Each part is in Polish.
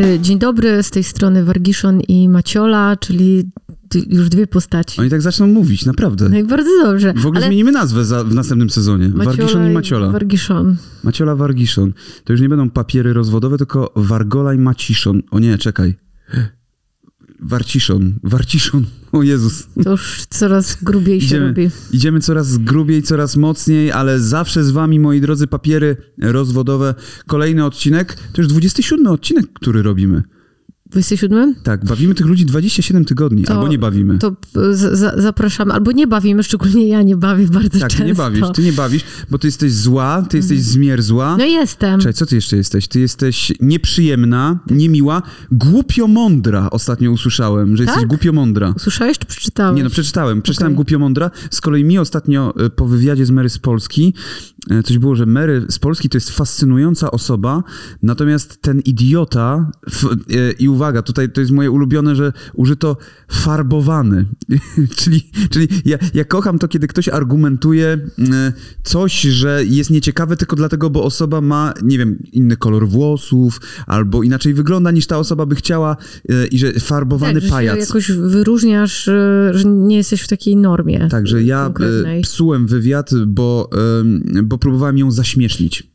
E, dzień dobry, z tej strony Wargiszon i Maciola, czyli już dwie postaci. Oni tak zaczną mówić, naprawdę. No i bardzo dobrze. W ogóle Ale zmienimy nazwę za, w następnym sezonie. Wargiszon i Maciola. Wargiszon. Maciola Wargiszon. To już nie będą papiery rozwodowe, tylko Wargola i Maciszon. O nie, czekaj. Warciszon, Warciszon. O Jezus. To już coraz grubiej się Idziemy, robi. idziemy coraz grubiej, coraz mocniej, ale zawsze z wami, moi drodzy, papiery rozwodowe. Kolejny odcinek, to już 27 odcinek, który robimy. 27? Tak, bawimy tych ludzi 27 tygodni, To- albo nie bawimy. To z- za, zapraszamy, albo nie bawimy, szczególnie ja nie bawię bardzo tak, często. ty nie bawisz, ty nie bawisz, bo ty jesteś zła, ty jesteś zmierzła. No jestem. Czekaj, co ty jeszcze jesteś? Ty jesteś nieprzyjemna, niemiła, głupio mądra. Ostatnio usłyszałem, że jesteś Tak? głupio mądra. Słyszałeś czy przeczytałeś? Nie no, przeczytałem. Przeczytałem Okej. głupio mądra. Z kolei mi ostatnio e, po wywiadzie z Mary z Polski e, coś było, że Mary z Polski to jest fascynująca osoba, natomiast ten idiota e, i uwaga, tutaj to jest moje ulubione, że użyto farbowany. czyli czyli ja, ja kocham to, kiedy ktoś argumentuje e, coś, że jest nieciekawe tylko dlatego, bo osoba ma, nie wiem, inny kolor włosów albo inaczej wygląda niż ta osoba by chciała e, i że farbowany tak, że pajac. się jakoś wyróżniasz, e, że nie jesteś w takiej normie. Także ja konkretnej. psułem wywiad, bo, bo próbowałem ją zaśmiesznić.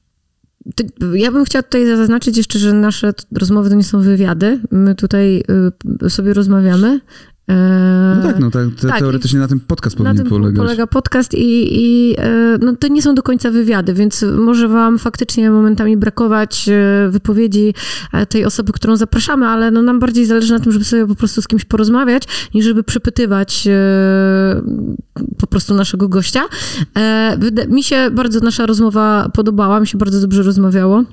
Ja bym chciała tutaj zaznaczyć jeszcze, że nasze rozmowy to nie są wywiady. My tutaj y, sobie rozmawiamy. E, No tak, no tak, te, tak, teoretycznie na tym podcast na powinien tym polegać. polega podcast i, i e, no, to nie są do końca wywiady, więc może wam faktycznie momentami brakować e, wypowiedzi e, tej osoby, którą zapraszamy, ale no, nam bardziej zależy na tym, żeby sobie po prostu z kimś porozmawiać, niż żeby przepytywać po prostu naszego gościa. Mi się bardzo nasza rozmowa podobała, mi się bardzo dobrze rozmawiało.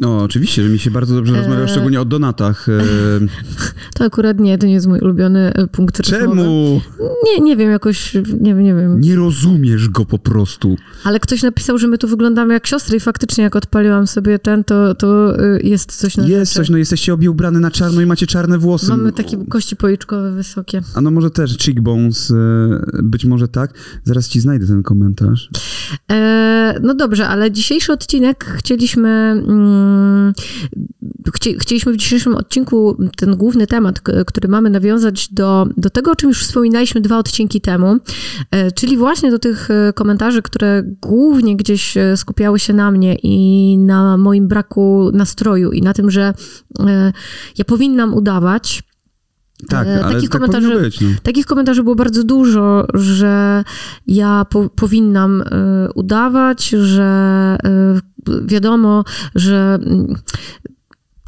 No oczywiście, że mi się bardzo dobrze rozmawia, szczególnie o donatach. E, To akurat nie, to nie jest mój ulubiony e, punkt rozmowy. czemu? Nie, nie wiem, jakoś, nie, wiem, nie wiem. Nie rozumiesz go po prostu. Ale ktoś napisał, że my tu wyglądamy jak siostry i faktycznie jak odpaliłam sobie ten, to, to y, jest coś na Jest rzeczy. coś, no jesteście obie ubrane na czarno i macie czarne włosy. Mamy takie kości policzkowe wysokie. A no może też cheekbones, e, być może tak. Zaraz ci znajdę ten komentarz. E, no dobrze, ale dzisiejszy odcinek chcieliśmy. Mm, chci, chcieliśmy w dzisiejszym odcinku ten główny temat, który mamy nawiązać do, do tego, o czym już wspominaliśmy dwa odcinki temu, e, czyli właśnie do tych e, komentarzy, które głównie gdzieś e, skupiały się na mnie i na moim braku nastroju i na tym, że ja powinnam udawać. Tak, E, ale takich tak komentarzy- być. No. Takich komentarzy było bardzo dużo, że ja po, powinnam y, udawać, że y, wiadomo, że mm,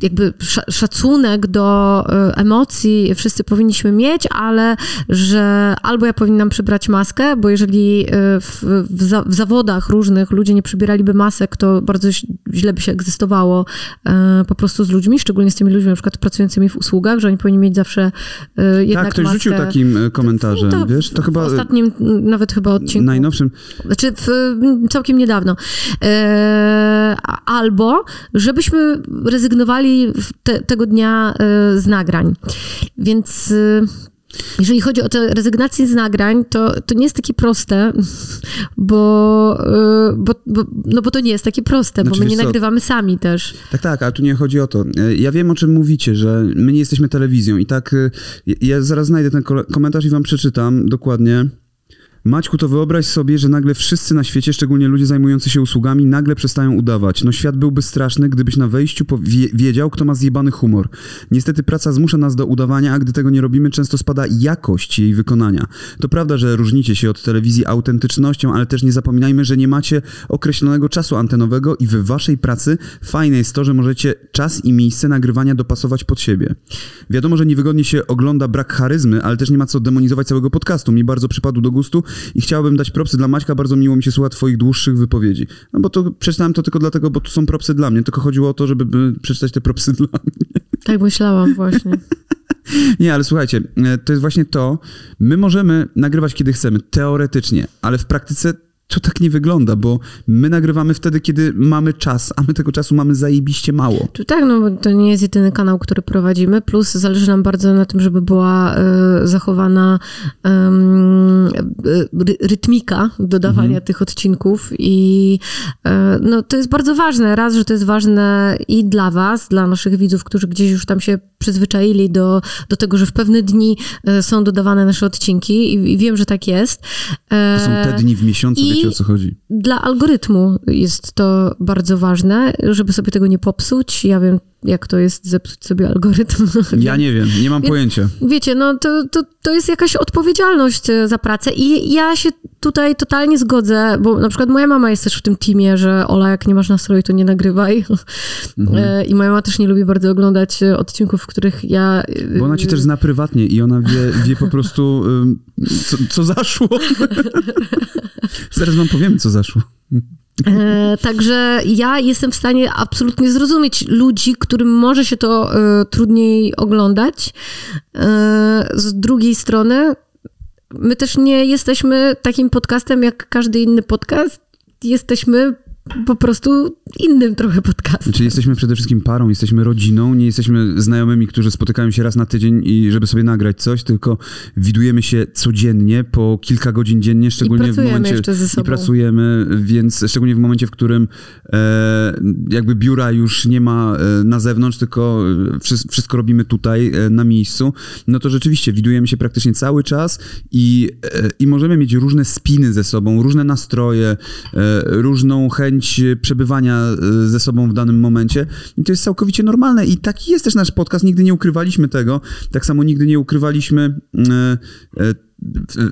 jakby sza- szacunek do y, emocji wszyscy powinniśmy mieć, ale że albo ja powinnam przybrać maskę, bo jeżeli y, w, w, za, w zawodach różnych ludzie nie przybieraliby masek, to bardzo źle by się egzystowało y, po prostu z ludźmi, szczególnie z tymi ludźmi na przykład pracującymi w usługach, że oni powinni mieć zawsze jednak Tak, ktoś maskę. rzucił takim e, komentarzem, To w- wiesz? To w chyba e, ostatnim nawet chyba odcinku. najnowszym. Znaczy w, całkiem niedawno. E, albo żebyśmy rezygnowali te, tego dnia e, z nagrań. Więc e, jeżeli chodzi o te rezygnacje z nagrań, to, to nie jest takie proste, bo, e, bo, bo, no bo to nie jest takie proste, Znaczy, bo my wiesz nie co, nagrywamy sami też. Tak, tak, ale tu nie chodzi o to. Ja wiem, o czym mówicie, że my nie jesteśmy telewizją i tak ja zaraz znajdę ten komentarz i wam przeczytam dokładnie. Maćku, to wyobraź sobie, że nagle wszyscy na świecie, szczególnie ludzie zajmujący się usługami, nagle przestają udawać. No świat byłby straszny, gdybyś na wejściu powie- wiedział, kto ma zjebany humor. Niestety praca zmusza nas do udawania, a gdy tego nie robimy, często spada jakość jej wykonania. To prawda, że różnicie się od telewizji autentycznością, ale też nie zapominajmy, że nie macie określonego czasu antenowego i w waszej pracy fajne jest to, że możecie czas i miejsce nagrywania dopasować pod siebie. Wiadomo, że niewygodnie się ogląda brak charyzmy, ale też nie ma co demonizować całego podcastu. Mi bardzo przypadł do gustu i chciałbym dać propsy dla Maćka, bardzo miło mi się słucha twoich dłuższych wypowiedzi. No bo to przeczytałem to tylko dlatego, bo tu są propsy dla mnie, tylko chodziło o to, żeby by przeczytać te propsy dla mnie. Tak myślałam właśnie. Nie, ale słuchajcie, e, to jest właśnie to. My możemy nagrywać kiedy chcemy, teoretycznie, ale w praktyce to tak nie wygląda, bo my nagrywamy wtedy, kiedy mamy czas, a my tego czasu mamy zajebiście mało. Tak, no bo to nie jest jedyny kanał, który prowadzimy, plus zależy nam bardzo na tym, żeby była y, zachowana y, rytmika dodawania mhm. tych odcinków i y, no, to jest bardzo ważne. Raz, że to jest ważne i dla was, dla naszych widzów, którzy gdzieś już tam się przyzwyczaili do, do tego, że w pewne dni są dodawane nasze odcinki i, i wiem, że tak jest. To są te dni w miesiącu, I wiecie o co chodzi. Dla algorytmu jest to bardzo ważne, żeby sobie tego nie popsuć. Ja wiem, jak to jest zepsuć sobie algorytm. Ja nie wiem, nie mam Więc, pojęcia. Wiecie, no to, to, to jest jakaś odpowiedzialność e, za pracę i ja się tutaj totalnie zgodzę, bo na przykład moja mama jest też w tym teamie, że Ola, jak nie masz nastroju, to nie nagrywaj. Mhm. E, I moja mama też nie lubi bardzo oglądać e, odcinków, w których ja... Bo ona cię też zna prywatnie i ona wie, wie po prostu, co, co zaszło. Zaraz wam powiemy, co zaszło. E, także ja jestem w stanie absolutnie zrozumieć ludzi, którym może się to e, trudniej oglądać. E, z drugiej strony, my też nie jesteśmy takim podcastem jak każdy inny podcast. Jesteśmy po prostu innym trochę podcastem. Czyli jesteśmy przede wszystkim parą, jesteśmy rodziną, nie jesteśmy znajomymi, którzy spotykają się raz na tydzień i żeby sobie nagrać coś, tylko widujemy się codziennie po kilka godzin dziennie, szczególnie w momencie jeszcze ze sobą. i pracujemy, więc szczególnie w momencie, w którym e, jakby biura już nie ma e, na zewnątrz, tylko wszystko, wszystko robimy tutaj e, na miejscu, no to rzeczywiście widujemy się praktycznie cały czas i, e, i możemy mieć różne spiny ze sobą, różne nastroje, e, różną chęć chęć przebywania e, ze sobą w danym momencie. I to jest całkowicie normalne. I taki jest też nasz podcast. Nigdy nie ukrywaliśmy tego. Tak samo nigdy nie ukrywaliśmy e, e,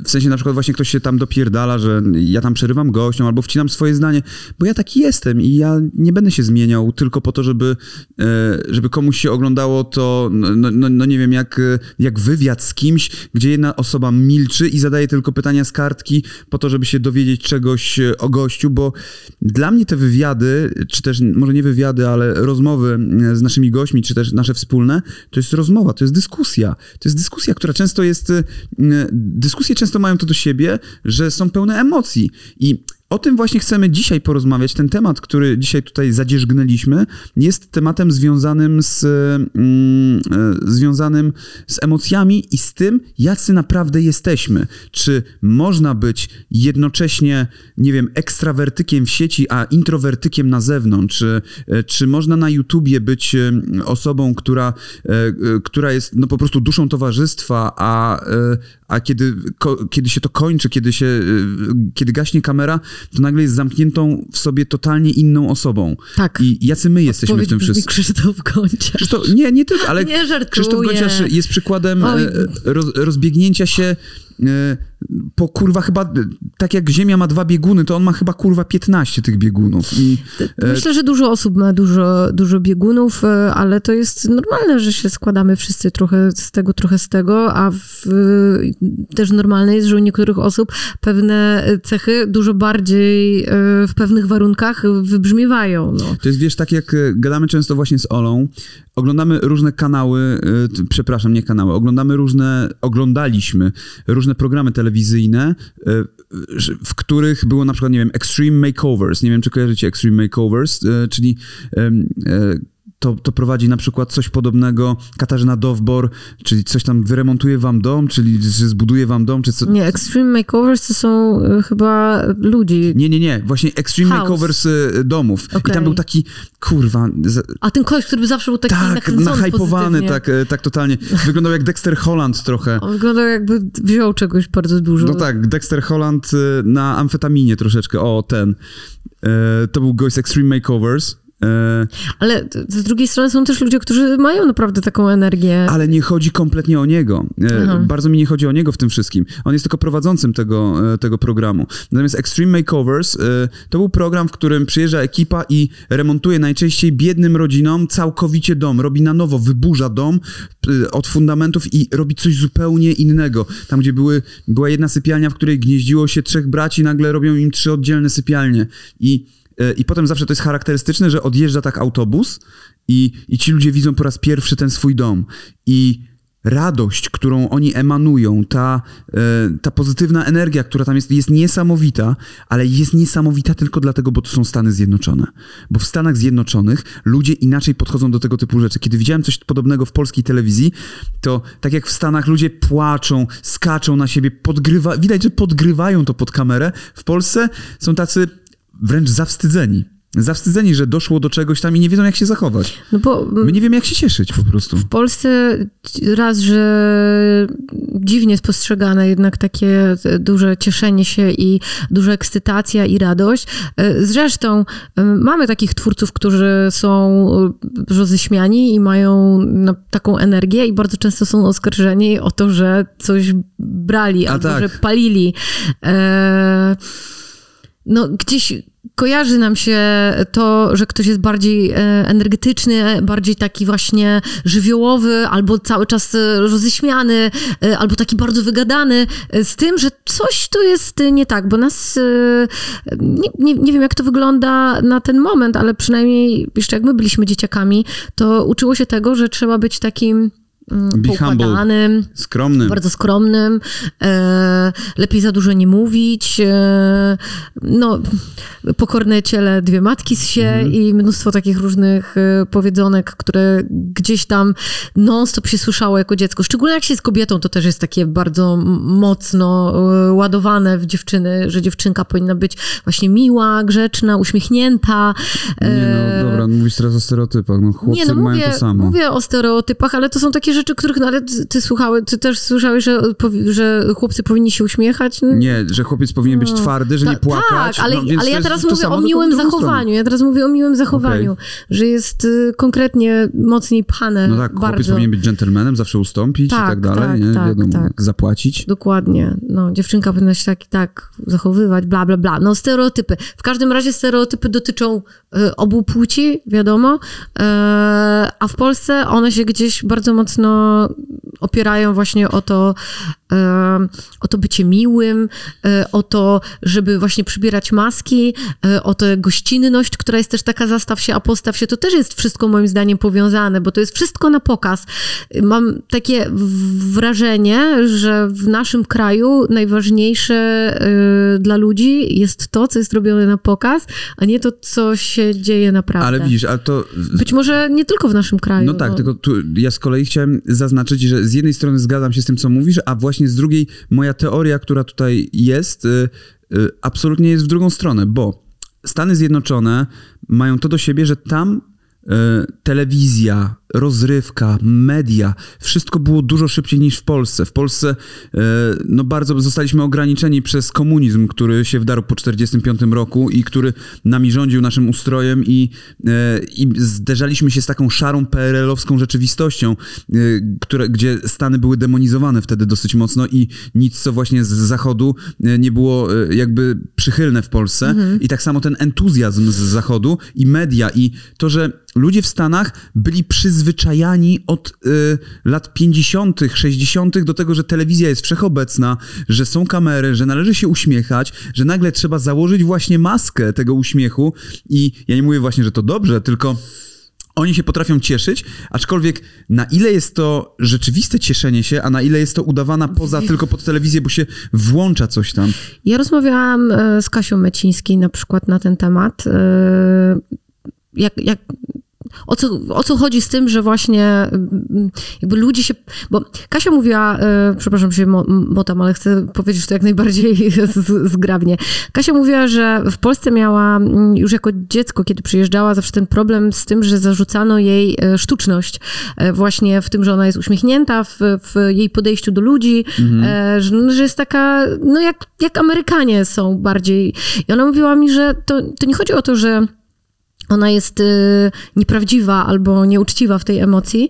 w sensie na przykład właśnie ktoś się tam dopierdala, że ja tam przerywam gościom albo wcinam swoje zdanie, bo ja taki jestem i ja nie będę się zmieniał tylko po to, żeby, e, żeby komuś się oglądało to, no, no, no, no nie wiem, jak, jak wywiad z kimś, gdzie jedna osoba milczy i zadaje tylko pytania z kartki po to, żeby się dowiedzieć czegoś o gościu, bo dla mnie te wywiady, czy też może nie wywiady, ale rozmowy z naszymi gośćmi, czy też nasze wspólne, to jest rozmowa, to jest dyskusja. To jest dyskusja, która często jest dyskusje często mają to do siebie, że są pełne emocji. I o tym właśnie chcemy dzisiaj porozmawiać. Ten temat, który dzisiaj tutaj zadzierzgnęliśmy, jest tematem związanym z, mm, e, związanym z emocjami i z tym, jacy naprawdę jesteśmy. Czy można być jednocześnie, nie wiem, ekstrawertykiem w sieci, a introwertykiem na zewnątrz? Czy, e, czy można na YouTubie być e, osobą, która, która jest no, po prostu duszą towarzystwa, a, a kiedy, kiedy się to kończy, kiedy, się, kiedy gaśnie kamera, to nagle jest zamkniętą w sobie totalnie inną osobą. Tak. I jacy my jesteśmy Odpowiedź w tym wszystkim. Krzysztof Gonciarz. Krzysztof, nie, nie tylko, ale nie Krzysztof Gonciarz jest przykładem Oj. E, roz, rozbiegnięcia się E, po kurwa chyba, tak jak Ziemia ma dwa bieguny, to on ma chyba kurwa 15 tych biegunów. I, e, Myślę, że dużo osób ma dużo, dużo biegunów, e, ale to jest normalne, że się składamy wszyscy trochę z tego, trochę z tego, a w, też normalne jest, że u niektórych osób pewne cechy dużo bardziej w pewnych warunkach wybrzmiewają. No. To jest, wiesz, tak jak gadamy często właśnie z Olą, oglądamy różne kanały, przepraszam, nie kanały, oglądamy różne, oglądaliśmy różne różne programy telewizyjne, e, w których było na przykład, nie wiem, Extreme Makeovers. Nie wiem, czy kojarzycie Extreme Makeovers, e, czyli e, to, to prowadzi na przykład coś podobnego Katarzyna Dowbor, czyli coś tam wyremontuje wam dom, czyli zbuduje wam dom, czy co... Nie, Extreme Makeovers to są y, chyba ludzi. Nie, nie, nie, właśnie Extreme House. Makeovers y, domów. Okay. I tam był taki, kurwa... A ten koleś, który zawsze był taki tak, nahypowany, tak, y, tak totalnie. Wyglądał jak Dexter Holland trochę. On wyglądał jakby wziął czegoś bardzo dużo. No tak, Dexter Holland na amfetaminie troszeczkę, o, ten. To był gość Extreme Makeovers. E, ale z drugiej strony są też ludzie, którzy mają naprawdę taką energię. Ale nie chodzi kompletnie o niego. E, Aha. Bardzo mi nie chodzi o niego w tym wszystkim. On jest tylko prowadzącym tego, e, tego programu. Natomiast Extreme Makeovers to był program, w którym przyjeżdża ekipa i remontuje najczęściej biednym rodzinom całkowicie dom. Robi na nowo, wyburza dom od fundamentów i robi coś zupełnie innego. Tam, gdzie były, była jedna sypialnia, w której gnieździło się trzech braci, nagle robią im trzy oddzielne sypialnie. I I potem zawsze to jest charakterystyczne, że odjeżdża tak autobus i, i ci ludzie widzą po raz pierwszy ten swój dom. I radość, którą oni emanują, ta, e, ta pozytywna energia, która tam jest, jest niesamowita, ale jest niesamowita tylko dlatego, bo to są Stany Zjednoczone. Bo w Stanach Zjednoczonych ludzie inaczej podchodzą do tego typu rzeczy. Kiedy widziałem coś podobnego w polskiej telewizji, to tak jak w Stanach ludzie płaczą, skaczą na siebie, podgrywa, widać, że podgrywają to pod kamerę. W Polsce są tacy wręcz zawstydzeni zawstydzeni, że doszło do czegoś tam i nie wiedzą, jak się zachować. No bo My nie wiemy, jak się cieszyć po prostu. W Polsce raz, że dziwnie jest postrzegane jednak takie duże cieszenie się i duża ekscytacja i radość. Zresztą mamy takich twórców, którzy są roześmiani i mają taką energię i bardzo często są oskarżeni o to, że coś brali A albo tak. że palili. E, no gdzieś kojarzy nam się to, że ktoś jest bardziej e, energetyczny, bardziej taki właśnie żywiołowy, albo cały czas e, roześmiany, e, albo taki bardzo wygadany, z tym, że coś tu jest nie tak, bo nas, nie, nie, nie wiem jak to wygląda na ten moment, ale przynajmniej jeszcze jak my byliśmy dzieciakami, to uczyło się tego, że trzeba być takim poukładanym, skromnym. bardzo skromnym, e, lepiej za dużo nie mówić, e, no, pokorne ciele dwie matki z się mm. i mnóstwo takich różnych e, powiedzonek, które gdzieś tam non-stop się słyszało jako dziecko. Szczególnie jak się jest kobietą, to też jest takie bardzo mocno e, ładowane w dziewczyny, że dziewczynka powinna być właśnie miła, grzeczna, uśmiechnięta. Nie no, e, dobra, mówisz teraz o stereotypach, no chłopcy nie, no, mówię, mają to samo. Mówię o stereotypach, ale to są takie rzeczy, których, no ale ty słuchały, ty też słyszałeś, że, że chłopcy powinni się uśmiechać? No. Nie, że chłopiec powinien być no. twardy, że Ta, nie płakać. Tak, ale, no, ale ja teraz mówię o miłym zachowaniu. Ja teraz mówię o miłym zachowaniu, okay. że jest y, konkretnie mocniej pchane No tak, bardzo. chłopiec powinien być dżentelmenem, zawsze ustąpić tak, i tak dalej, tak, nie? Tak, Wiadomo, tak. zapłacić. Dokładnie. No, dziewczynka powinna się tak tak zachowywać, bla, bla, bla. No, stereotypy. W każdym razie stereotypy dotyczą y, obu płci, wiadomo, y, a w Polsce one się gdzieś bardzo mocno opierają właśnie o to, o to bycie miłym, e, o to, żeby właśnie przybierać maski, e, o tę gościnność, która jest też taka zastaw się, a postaw się. To też jest wszystko moim zdaniem powiązane, bo to jest wszystko na pokaz. Mam takie wrażenie, że w naszym kraju najważniejsze e, dla ludzi jest to, co jest robione na pokaz, a nie to, co się dzieje naprawdę. Ale widzisz, ale to... Być może nie tylko w naszym kraju. No tak, no. tylko tu ja z kolei chciałem zaznaczyć, że z jednej strony zgadzam się z tym, co mówisz, a właśnie z drugiej moja teoria, która tutaj jest, y, y, absolutnie jest w drugą stronę, bo Stany Zjednoczone mają to do siebie, że tam y, telewizja, rozrywka, media, wszystko było dużo szybciej niż w Polsce. W Polsce e, no bardzo zostaliśmy ograniczeni przez komunizm, który się wdarł po 1945 roku i który nami rządził naszym ustrojem i, e, i zderzaliśmy się z taką szarą PRL-owską rzeczywistością, e, które, gdzie Stany były demonizowane wtedy dosyć mocno i nic, co właśnie z zachodu nie było jakby przychylne w Polsce. Mhm. I tak samo ten entuzjazm z zachodu i media i to, że ludzie w Stanach byli przyzwyczajeni przyzwyczajani od y, lat 50., 60. do tego, że telewizja jest wszechobecna, że są kamery, że należy się uśmiechać, że nagle trzeba założyć właśnie maskę tego uśmiechu. I ja nie mówię właśnie, że to dobrze, tylko. Oni się potrafią cieszyć, aczkolwiek na ile jest to rzeczywiste cieszenie się, a na ile jest to udawana poza tylko pod telewizję, bo się włącza coś tam. Ja rozmawiałam e, z Kasią Mecińskiej na przykład na ten temat. E, jak, jak o co, o co chodzi z tym, że właśnie mm, jakby ludzie się... Bo Kasia mówiła, e, przepraszam się motam, ale chcę powiedzieć to jak najbardziej zgrabnie. Kasia mówiła, że w Polsce miała mm, już jako dziecko, kiedy przyjeżdżała, zawsze ten problem z tym, że zarzucano jej e, sztuczność. E, właśnie w tym, że ona jest uśmiechnięta, w, w jej podejściu do ludzi, mhm. że, że jest taka, no jak, jak Amerykanie są bardziej. I ona mówiła mi, że to, to nie chodzi o to, że ona jest y, nieprawdziwa albo nieuczciwa w tej emocji,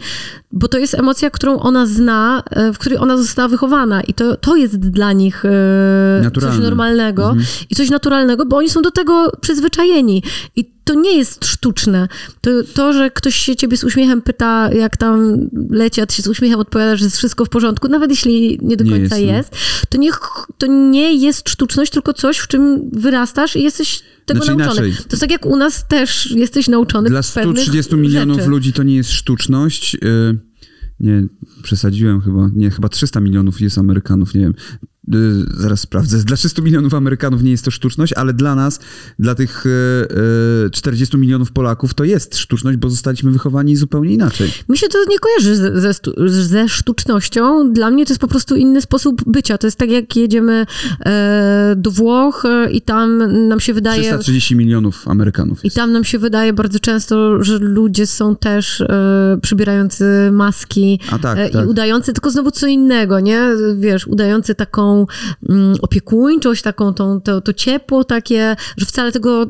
bo to jest emocja, którą ona zna, y, w której ona została wychowana i to, to jest dla nich y, coś normalnego mhm. i coś naturalnego, bo oni są do tego przyzwyczajeni i to nie jest sztuczne. To, to, że ktoś się ciebie z uśmiechem pyta, jak tam leci, a ty się z uśmiechem odpowiadasz, że jest wszystko w porządku, nawet jeśli nie do końca jest, no. jest, to, nie, to nie jest sztuczność, tylko coś, w czym wyrastasz i jesteś tego znaczy nauczony. Inaczej. To jest tak jak u nas też jesteś nauczony Dla 130 milionów rzeczy. ludzi to nie jest sztuczność. Y, nie, przesadziłem chyba, nie, chyba 300 milionów jest Amerykanów, nie wiem. Y, zaraz sprawdzę. Dla 300 milionów Amerykanów nie jest to sztuczność, ale dla nas, dla tych 40 y, milionów Polaków to jest sztuczność, bo zostaliśmy wychowani zupełnie inaczej. Mi się to nie kojarzy ze, ze sztucznością. Dla mnie to jest po prostu inny sposób bycia. To jest tak, jak jedziemy e, do Włoch e, i tam nam się wydaje... 330 milionów Amerykanów jest. I tam nam się wydaje bardzo często, że ludzie są też e, przybierający maski tak, e, tak. i udający tylko znowu co innego, nie? Wiesz, udający taką opiekuńczość, taką tą, to, to ciepło takie, że wcale tego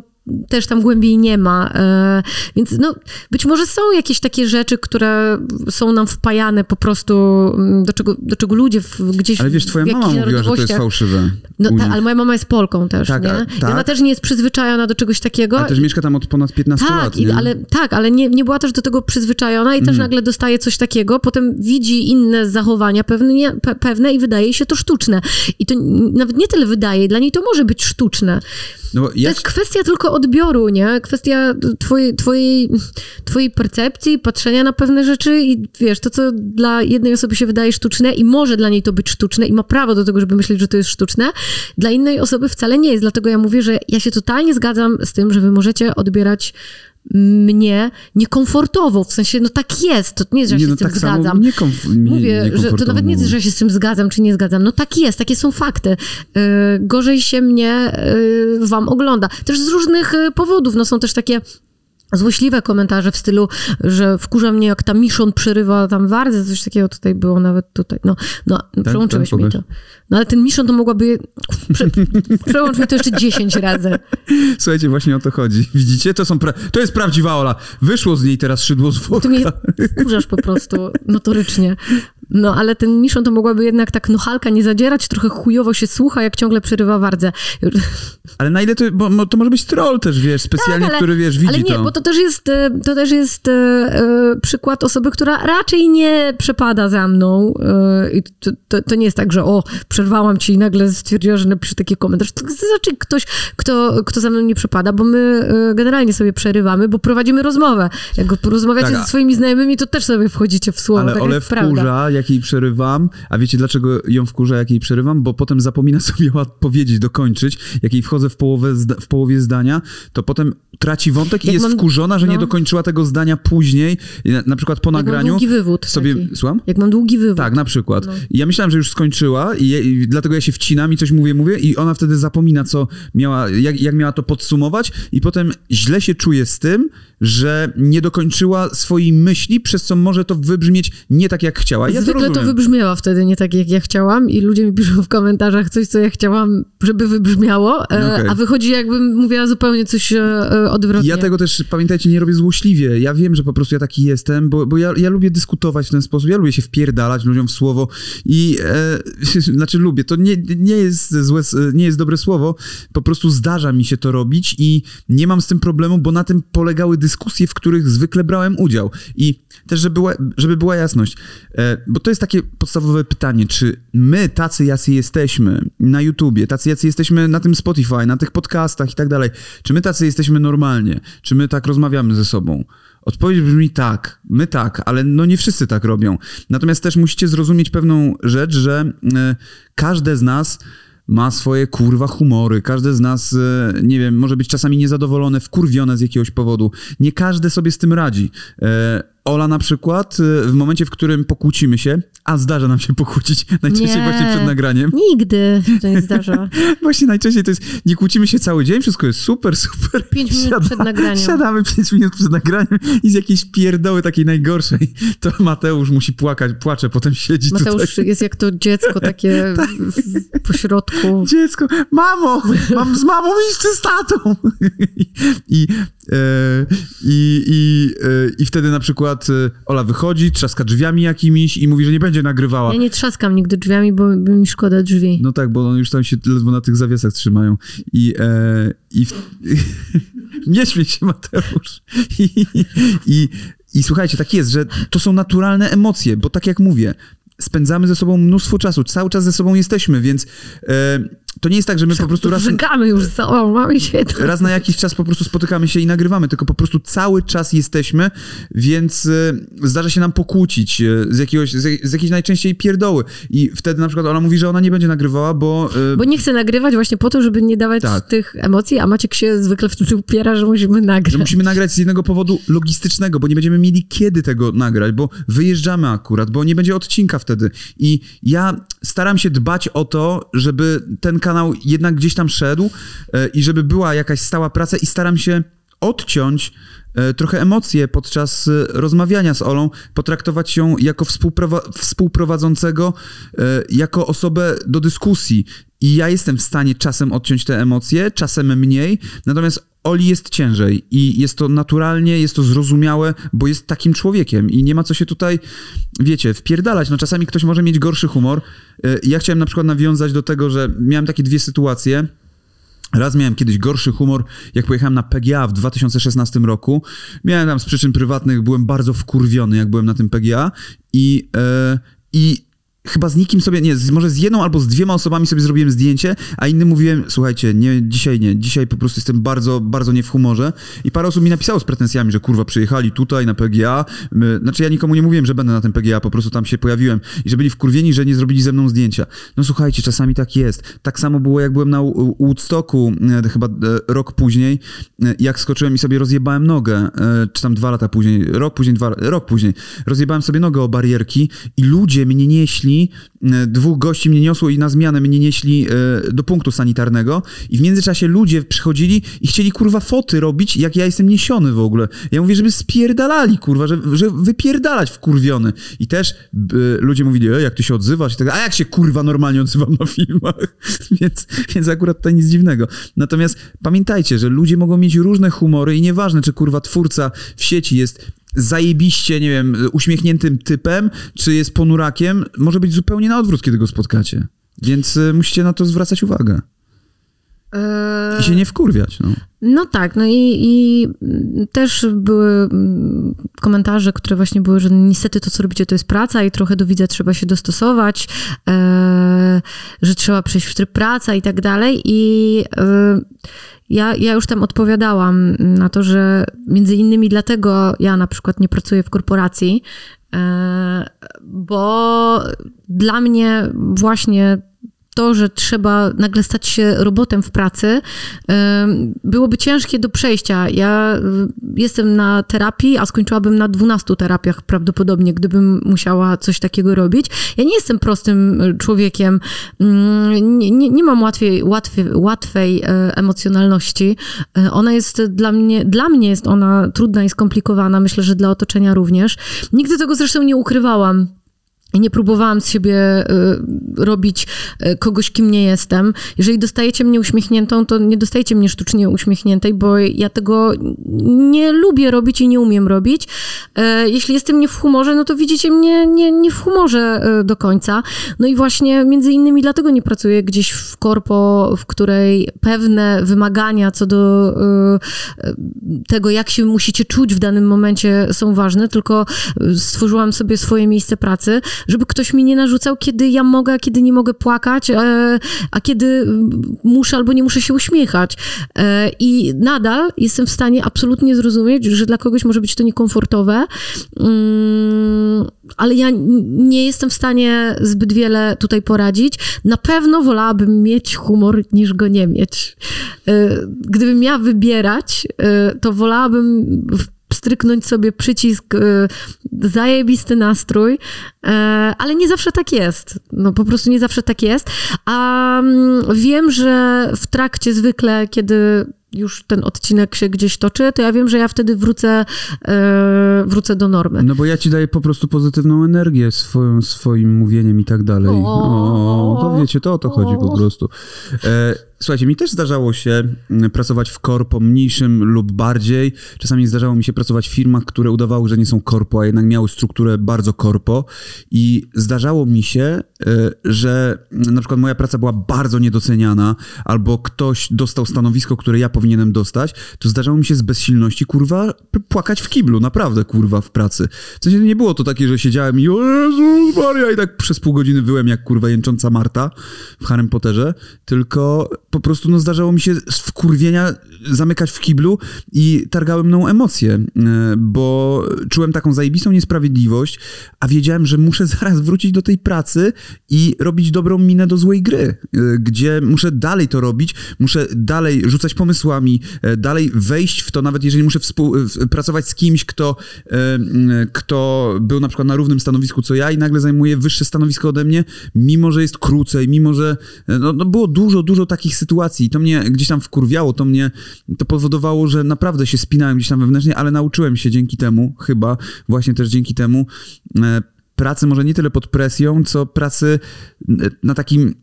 też tam głębiej nie ma. E, więc no, być może są jakieś takie rzeczy, które są nam wpajane po prostu, mm, do czego, do czego ludzie w, gdzieś Ale wiesz, twoja mama mówiła, że to jest fałszywe. No tak, ale moja mama jest Polką też, tak, nie? tak? Ona też nie jest przyzwyczajona do czegoś takiego. Ale też mieszka tam od ponad 15 tak, lat, nie? Ale, tak, ale nie, nie była też do tego przyzwyczajona i mm. też nagle dostaje coś takiego, potem widzi inne zachowania pewne, pe, pewne i wydaje się to sztuczne. I to nawet nie tyle wydaje, dla niej to może być sztuczne. No, ja... To jest kwestia tylko odbioru, nie? Kwestia twojej, twojej, twojej percepcji, patrzenia na pewne rzeczy i wiesz, to, co dla jednej osoby się wydaje sztuczne i może dla niej to być sztuczne i ma prawo do tego, żeby myśleć, że to jest sztuczne, dla innej osoby wcale nie jest. Dlatego ja mówię, że ja się totalnie zgadzam z tym, że wy możecie odbierać mnie niekomfortowo, w sensie, no tak jest, to nie jest, że ja się no, z tym tak zgadzam. Mówię, że to nawet nie jest, że ja się z tym zgadzam, czy nie zgadzam, no tak jest, takie są fakty. Yy, gorzej się mnie yy, wam ogląda. Też z różnych yy, powodów, no są też takie złośliwe komentarze w stylu, że wkurza mnie, jak ta Miszon przerywa tam wardze, coś takiego tutaj było nawet tutaj. No, no ten, przełączyłeś ten mi to. No ale ten Miszon to mogłaby... Prze, przełącz mi to jeszcze 10 razy. Słuchajcie, właśnie o to chodzi. Widzicie? To, są pra... to jest prawdziwa Ola. Wyszło z niej teraz szydło z worka. Ty mnie wkurzasz po prostu notorycznie. No, ale ten Miszon to mogłaby jednak tak halka nie zadzierać, trochę chujowo się słucha, jak ciągle przerywa wardzę. Ale na ile to, bo to może być troll też, wiesz, specjalnie, tak, ale, który, wiesz, widzi Ale nie, to. To też jest, e, to też jest e, e, przykład osoby, która raczej nie przepada za mną i to, to, to, nie jest tak, że o, przerwałam ci i nagle stwierdziła, że napisze taki komentarz. To znaczy ktoś, kto, kto za mną nie przepada, bo my generalnie sobie przerywamy, bo prowadzimy rozmowę. Jak porozmawiacie tak, ze swoimi znajomymi, to też sobie wchodzicie w słowo, ale tak Ole wkurza, prawda jak jej przerywam, a wiecie dlaczego ją wkurza, jak jej przerywam? Bo potem zapomina sobie odpowiedzieć, dokończyć. Jak jej wchodzę w, połowę, w połowie zdania, to potem traci wątek i jest mam, wkurzona, że no. nie dokończyła tego zdania później, na, na przykład po jak nagraniu. Jak mam długi wywód. Sobie, taki. Słucham? Jak mam długi wywód. Tak, na przykład. No. ja myślałem, że już skończyła i, i, dlatego ja się wcinam i coś mówię, mówię i ona wtedy zapomina, co miała, jak, jak miała to podsumować i potem źle się czuje z tym, że nie dokończyła swojej myśli, przez co może to wybrzmieć nie tak, jak chciała. Ja Zwykle to, to wybrzmiała wtedy nie tak, jak ja chciałam i ludzie mi piszą w komentarzach coś, co ja chciałam, żeby wybrzmiało, e, okay. a wychodzi jakbym mówiła zupełnie coś e, e, odwrotnie. Ja tego też, pamiętajcie, nie robię złośliwie. Ja wiem, że po prostu ja taki jestem, bo, bo ja, ja lubię dyskutować w ten sposób, ja lubię się wpierdalać ludziom w słowo i e, znaczy lubię, to nie, nie jest złe, nie jest dobre słowo, po prostu zdarza mi się to robić i nie mam z tym problemu, bo na tym polegały dyskusje, w których zwykle brałem udział. I też, żeby była, żeby była jasność, e, bo to jest takie podstawowe pytanie, czy my, tacy jacy jesteśmy na YouTubie, tacy jacy jesteśmy na tym Spotify, na tych podcastach i tak dalej, czy my tacy jesteśmy normalnie, czy my tak rozmawiamy ze sobą? Odpowiedź brzmi tak, my tak, ale no nie wszyscy tak robią. Natomiast też musicie zrozumieć pewną rzecz, że y, każde z nas ma swoje kurwa humory. Każde z nas, e, nie wiem, może być czasami niezadowolone, wkurwione z jakiegoś powodu. Nie każdy sobie z tym radzi. E, Ola na przykład, y, w momencie, w którym pokłócimy się, a zdarza nam się pokłócić najczęściej nie, właśnie przed nagraniem. Nigdy to nie zdarza. właśnie najczęściej to jest, nie kłócimy się cały dzień, wszystko jest super, super. Pięć minut Siada, przed nagraniem. Siadamy pięć minut przed nagraniem i z jakiejś pierdoły takiej najgorszej, to Mateusz musi płakać, płacze, potem siedzi Mateusz tutaj. jest jak to dziecko takie tak. po środku. Dziecko, mamo, mam z mamą iść z tatą. I, i, i, e, I wtedy na przykład e, Ola wychodzi, trzaska drzwiami jakimiś i mówi, że nie będzie nagrywała. Ja nie trzaskam nigdy drzwiami, bo, bo mi szkoda drzwi. No tak, bo one już tam się ledwo na tych zawiasach trzymają. I, e, i w... nie śmiej się, Mateusz. I, i, I słuchajcie, tak jest, że to są naturalne emocje, bo tak jak mówię, spędzamy ze sobą mnóstwo czasu, cały czas ze sobą jesteśmy, więc e, to nie jest tak, że my po prostu raz... Już za o, mamy się... Raz na jakiś czas po prostu spotykamy się i nagrywamy, tylko po prostu cały czas jesteśmy, więc y, zdarza się nam pokłócić y, z, jakiegoś, z, z jakiejś najczęściej pierdoły. I wtedy na przykład ona mówi, że ona nie będzie nagrywała, bo... Y, bo nie chce nagrywać właśnie po to, żeby nie dawać tak. tych emocji, a Maciek się zwykle wtedy upiera, że musimy nagrać. Że musimy nagrać z jednego powodu logistycznego, bo nie będziemy mieli kiedy tego nagrać, bo wyjeżdżamy akurat, bo nie będzie odcinka wtedy. I ja staram się dbać o to, żeby ten kanał jednak gdzieś tam szedł e, i żeby była jakaś stała praca i staram się odciąć e, trochę emocje podczas e, rozmawiania z Olą, potraktować ją jako współprowadzącego, jako osobę do dyskusji. I ja jestem w stanie czasem odciąć te emocje, czasem mniej, natomiast Oli jest ciężej i jest to naturalnie, jest to zrozumiałe, bo jest takim człowiekiem i nie ma co się tutaj, wiecie, wpierdalać. No czasami ktoś może mieć gorszy humor. E, ja chciałem na przykład nawiązać do tego, że miałem takie dwie sytuacje. Raz miałem kiedyś gorszy humor, jak pojechałem na PGA w 2016 roku. Miałem tam z przyczyn prywatnych, byłem bardzo wkurwiony, jak byłem na tym PGA i, yy, i chyba z nikim sobie, nie, z, może z jedną albo z dwiema osobami sobie zrobiłem zdjęcie, a innym mówiłem, słuchajcie, nie, dzisiaj nie, dzisiaj po prostu jestem bardzo, bardzo nie w humorze i parę osób mi napisało z pretensjami, że kurwa przyjechali tutaj na PGA, My, znaczy ja nikomu nie mówiłem, że będę na tym PGA, po prostu tam się pojawiłem i że byli wkurwieni, że nie zrobili ze mną zdjęcia. No słuchajcie, czasami tak jest. Tak samo było jak byłem na Woodstocku e, chyba e, rok później, e, jak skoczyłem i sobie rozjebałem nogę, czy tam dwa lata później, rok później, dwa, rok później, rozjebałem sobie nogę o barierki i ludzie mnie nieśli E, dwóch gości mnie niosło i na zmianę mnie nieśli e, do punktu sanitarnego i w międzyczasie ludzie przychodzili i chcieli kurwa foty robić, jak ja jestem niesiony w ogóle. Ja mówię, żeby spierdalali kurwa, że, że wypierdalać wkurwiony. I też y, ludzie mówili, e, jak ty się odzywasz i tak, a jak się kurwa normalnie odzywam na filmach. więc, więc akurat to nic dziwnego. Natomiast pamiętajcie, że ludzie mogą mieć różne humory i nieważne, czy kurwa twórca w sieci jest zajebiście, nie wiem, uśmiechniętym typem, czy jest ponurakiem, może być zupełnie na odwrót, kiedy go spotkacie. Więc y, musicie na to zwracać uwagę. I się nie wkurwiać. No, no tak, no i, i, też były mm, komentarze, które właśnie były, że niestety to, co robicie, to jest praca i trochę do widza trzeba się dostosować, e, że trzeba przejść w tryb praca i tak dalej. I e, ja, ja już tam odpowiadałam na to, że między innymi dlatego ja na przykład nie pracuję w korporacji, bo dla mnie właśnie to, że trzeba nagle stać się robotem w pracy, byłoby ciężkie do przejścia. Ja y, jestem na terapii, a skończyłabym na 12 terapiach prawdopodobnie, gdybym musiała coś takiego robić. Ja nie jestem prostym y, człowiekiem, mm, nie, nie, nie mam łatwiej, łatwiej, łatwej e, emocjonalności. E, ona jest dla mnie, dla mnie jest ona trudna i skomplikowana, myślę, że dla otoczenia również. Nigdy tego zresztą nie ukrywałam. Nie próbowałam z siebie y, robić y, kogoś, kim nie jestem. Jeżeli dostajecie mnie uśmiechniętą, to nie dostajecie mnie sztucznie uśmiechniętej, bo ja tego nie lubię robić i nie umiem robić. E, jeśli jestem nie w humorze, no to widzicie mnie nie, nie w humorze y, do końca. No i właśnie między innymi dlatego nie pracuję gdzieś w korpo, w której pewne wymagania co do tego, jak się musicie czuć w danym momencie są ważne, tylko stworzyłam sobie swoje miejsce pracy, żeby ktoś mi nie narzucał, kiedy ja mogę, a kiedy nie mogę płakać, e, a kiedy muszę albo nie muszę się uśmiechać. E, I nadal jestem w stanie absolutnie zrozumieć, że dla kogoś może być to niekomfortowe, mm, ale ja nie jestem w stanie zbyt wiele tutaj poradzić. Na pewno wolałabym mieć humor niż go nie mieć. E, gdybym miała wybierać, to wolałabym stryknąć sobie przycisk y, zajebisty nastrój, y, ale nie zawsze tak jest. No po prostu nie zawsze tak jest. A y, wiem, że w trakcie zwykle, kiedy już ten odcinek się gdzieś toczy, to ja wiem, że ja wtedy wrócę, e, wrócę do normy. No bo ja ci daję po prostu pozytywną energię swoją, swoim mówieniem i tak dalej. O, to wiecie, to o to chodzi po prostu. E, słuchajcie, mi też zdarzało się mm, pracować w korpo mniejszym lub bardziej. Czasami zdarzało mi się pracować w firmach, które udawały, że nie są korpo, a jednak miały strukturę bardzo korpo. I zdarzało mi się, y, że mm, na przykład moja praca była bardzo niedoceniana, albo ktoś dostał stanowisko, które ja powinienem dostać, to zdarzało mi się z bezsilności, kurwa, płakać w kiblu, naprawdę, kurwa, w pracy. W sensie nie było to takie, że siedziałem i o Jezus Maria, i tak przez pół godziny wyłem jak, kurwa, jęcząca Marta w Harrym Potterze, tylko po prostu no, zdarzało mi się z wkurwienia zamykać w kiblu i targały mną emocje, e, bo czułem taką zajebistą niesprawiedliwość, a wiedziałem, że muszę zaraz wrócić do tej pracy i robić dobrą minę do złej gry, e, gdzie muszę dalej to robić, muszę dalej rzucać pomysłami, e, dalej wejść w to, nawet jeżeli muszę pracować z kimś, kto, kto był na przykład na równym stanowisku co ja i nagle zajmuje wyższe stanowisko ode mnie, mimo że jest krócej, mimo że no, no było dużo, dużo takich sytuacji. I to mnie gdzieś tam wkurwiało, to mnie, to powodowało, że naprawdę się spinałem gdzieś tam wewnętrznie, ale nauczyłem się dzięki temu, chyba właśnie też dzięki temu, e, pracy może nie tyle pod presją, co pracy e, na takim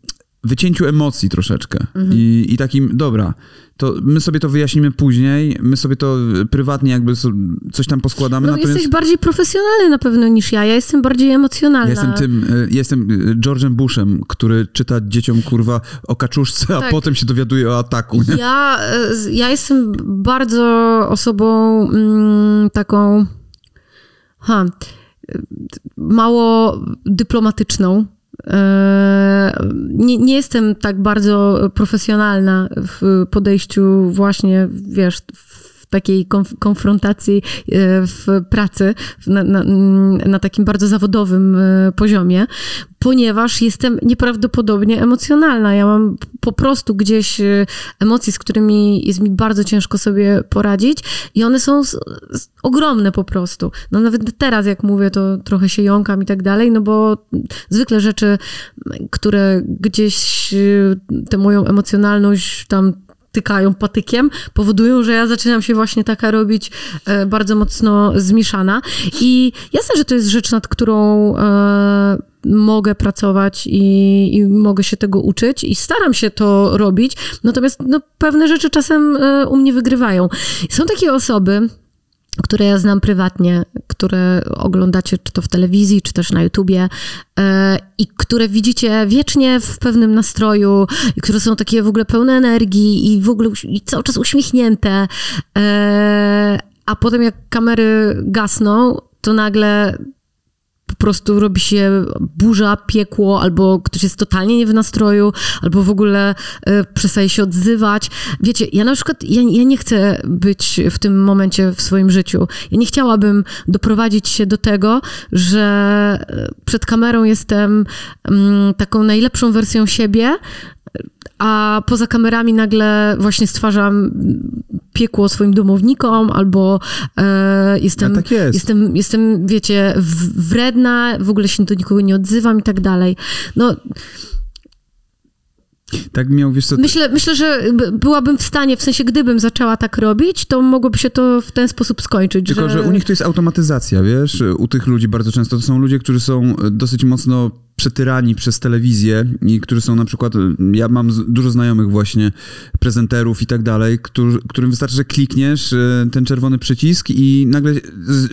wycięciu emocji troszeczkę mhm. I, i takim, dobra, to my sobie to wyjaśnimy później, my sobie to prywatnie jakby coś tam poskładamy. No natomiast... jesteś bardziej profesjonalny na pewno niż ja, ja jestem bardziej emocjonalna. jestem tym, e, jestem e, George'em Bushem, który czyta dzieciom kurwa o kaczuszce, tak. a potem się dowiaduje o ataku. Nie? Ja, e, ja jestem bardzo osobą mm, taką ha, mało dyplomatyczną nie, nie jestem tak bardzo profesjonalna w podejściu właśnie, wiesz, takiej konf konfrontacji e, w pracy na, na, na, takim bardzo zawodowym e, poziomie, ponieważ jestem nieprawdopodobnie emocjonalna. Ja mam po prostu gdzieś e, emocje, z którymi jest mi bardzo ciężko sobie poradzić i one są ogromne po prostu. No nawet teraz, jak mówię, to trochę się jąkam i tak dalej, no bo zwykle rzeczy, które gdzieś tę moją emocjonalność tam tykają patykiem, powodują, że ja zaczynam się właśnie taka robić e, bardzo mocno zmieszana. I jasne, że to jest rzecz, nad którą e, mogę pracować i, i, mogę się tego uczyć i staram się to robić, natomiast no, pewne rzeczy czasem e, u mnie wygrywają. Są takie osoby, które ja znam prywatnie, które oglądacie czy to w telewizji, czy też na YouTubie e, i które widzicie wiecznie w pewnym nastroju i które są takie w ogóle pełne energii i w ogóle i cały czas uśmiechnięte, e, a potem jak kamery gasną, to nagle po prostu robi się burza, piekło, albo ktoś jest totalnie nie w nastroju, albo w ogóle y, przestaje się odzywać. Wiecie, ja na przykład, ja, ja nie chcę być w tym momencie w swoim życiu. Ja nie chciałabym doprowadzić się do tego, że e, przed kamerą jestem mm, taką najlepszą wersją siebie, a poza kamerami nagle właśnie stwarzam piekło swoim domownikom, albo e, jestem, tak jest. jestem, jestem, wiecie, wredna, w ogóle się do nikogo nie odzywam i tak dalej. No... Tak miał, wiesz co... Myślę, myślę, że byłabym w stanie, w sensie gdybym zaczęła tak robić, to mogłoby się to w ten sposób skończyć. Tylko, że, że u nich to jest automatyzacja, wiesz? U tych ludzi bardzo często to są ludzie, którzy są dosyć mocno przetyrani przez telewizję i którzy są na przykład, ja mam dużo znajomych właśnie, prezenterów i tak dalej, którym wystarczy, że klikniesz e, ten czerwony przycisk i nagle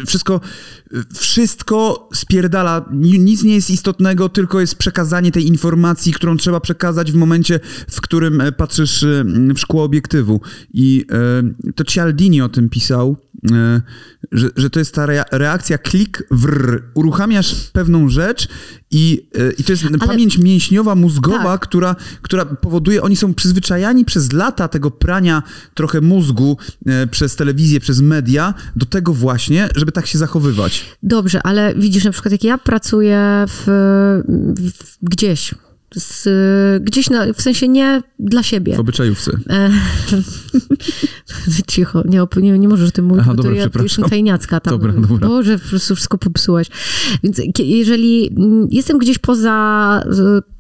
wszystko, wszystko spierdala, nic nie jest istotnego, tylko jest przekazanie tej informacji, którą trzeba przekazać w momencie, w którym e, patrzysz e, w szkło obiektywu. I to Cialdini o tym pisał, że, że to jest ta reakcja klik wr. Uruchamiasz pewną rzecz i, e, i to jest Ale... pamięć mięśniowa, mózgowa, tak. która, która powoduje, oni są przyzwyczajani przez lata tego prania trochę mózgu e, przez telewizję, przez media, do tego właśnie, żeby tak się zachowywać. Dobrze, ale widzisz, na przykład jak ja pracuję w, w gdzieś, z, gdzieś na, w sensie nie dla siebie. W obyczajówce. E, cicho, nie, nie, nie możesz o tym mówić, Aha, bo dobra, to ja jestem tajniacka tam. Dobra, dobra. Boże, po prostu wszystko popsułeś. Więc jeżeli jestem gdzieś poza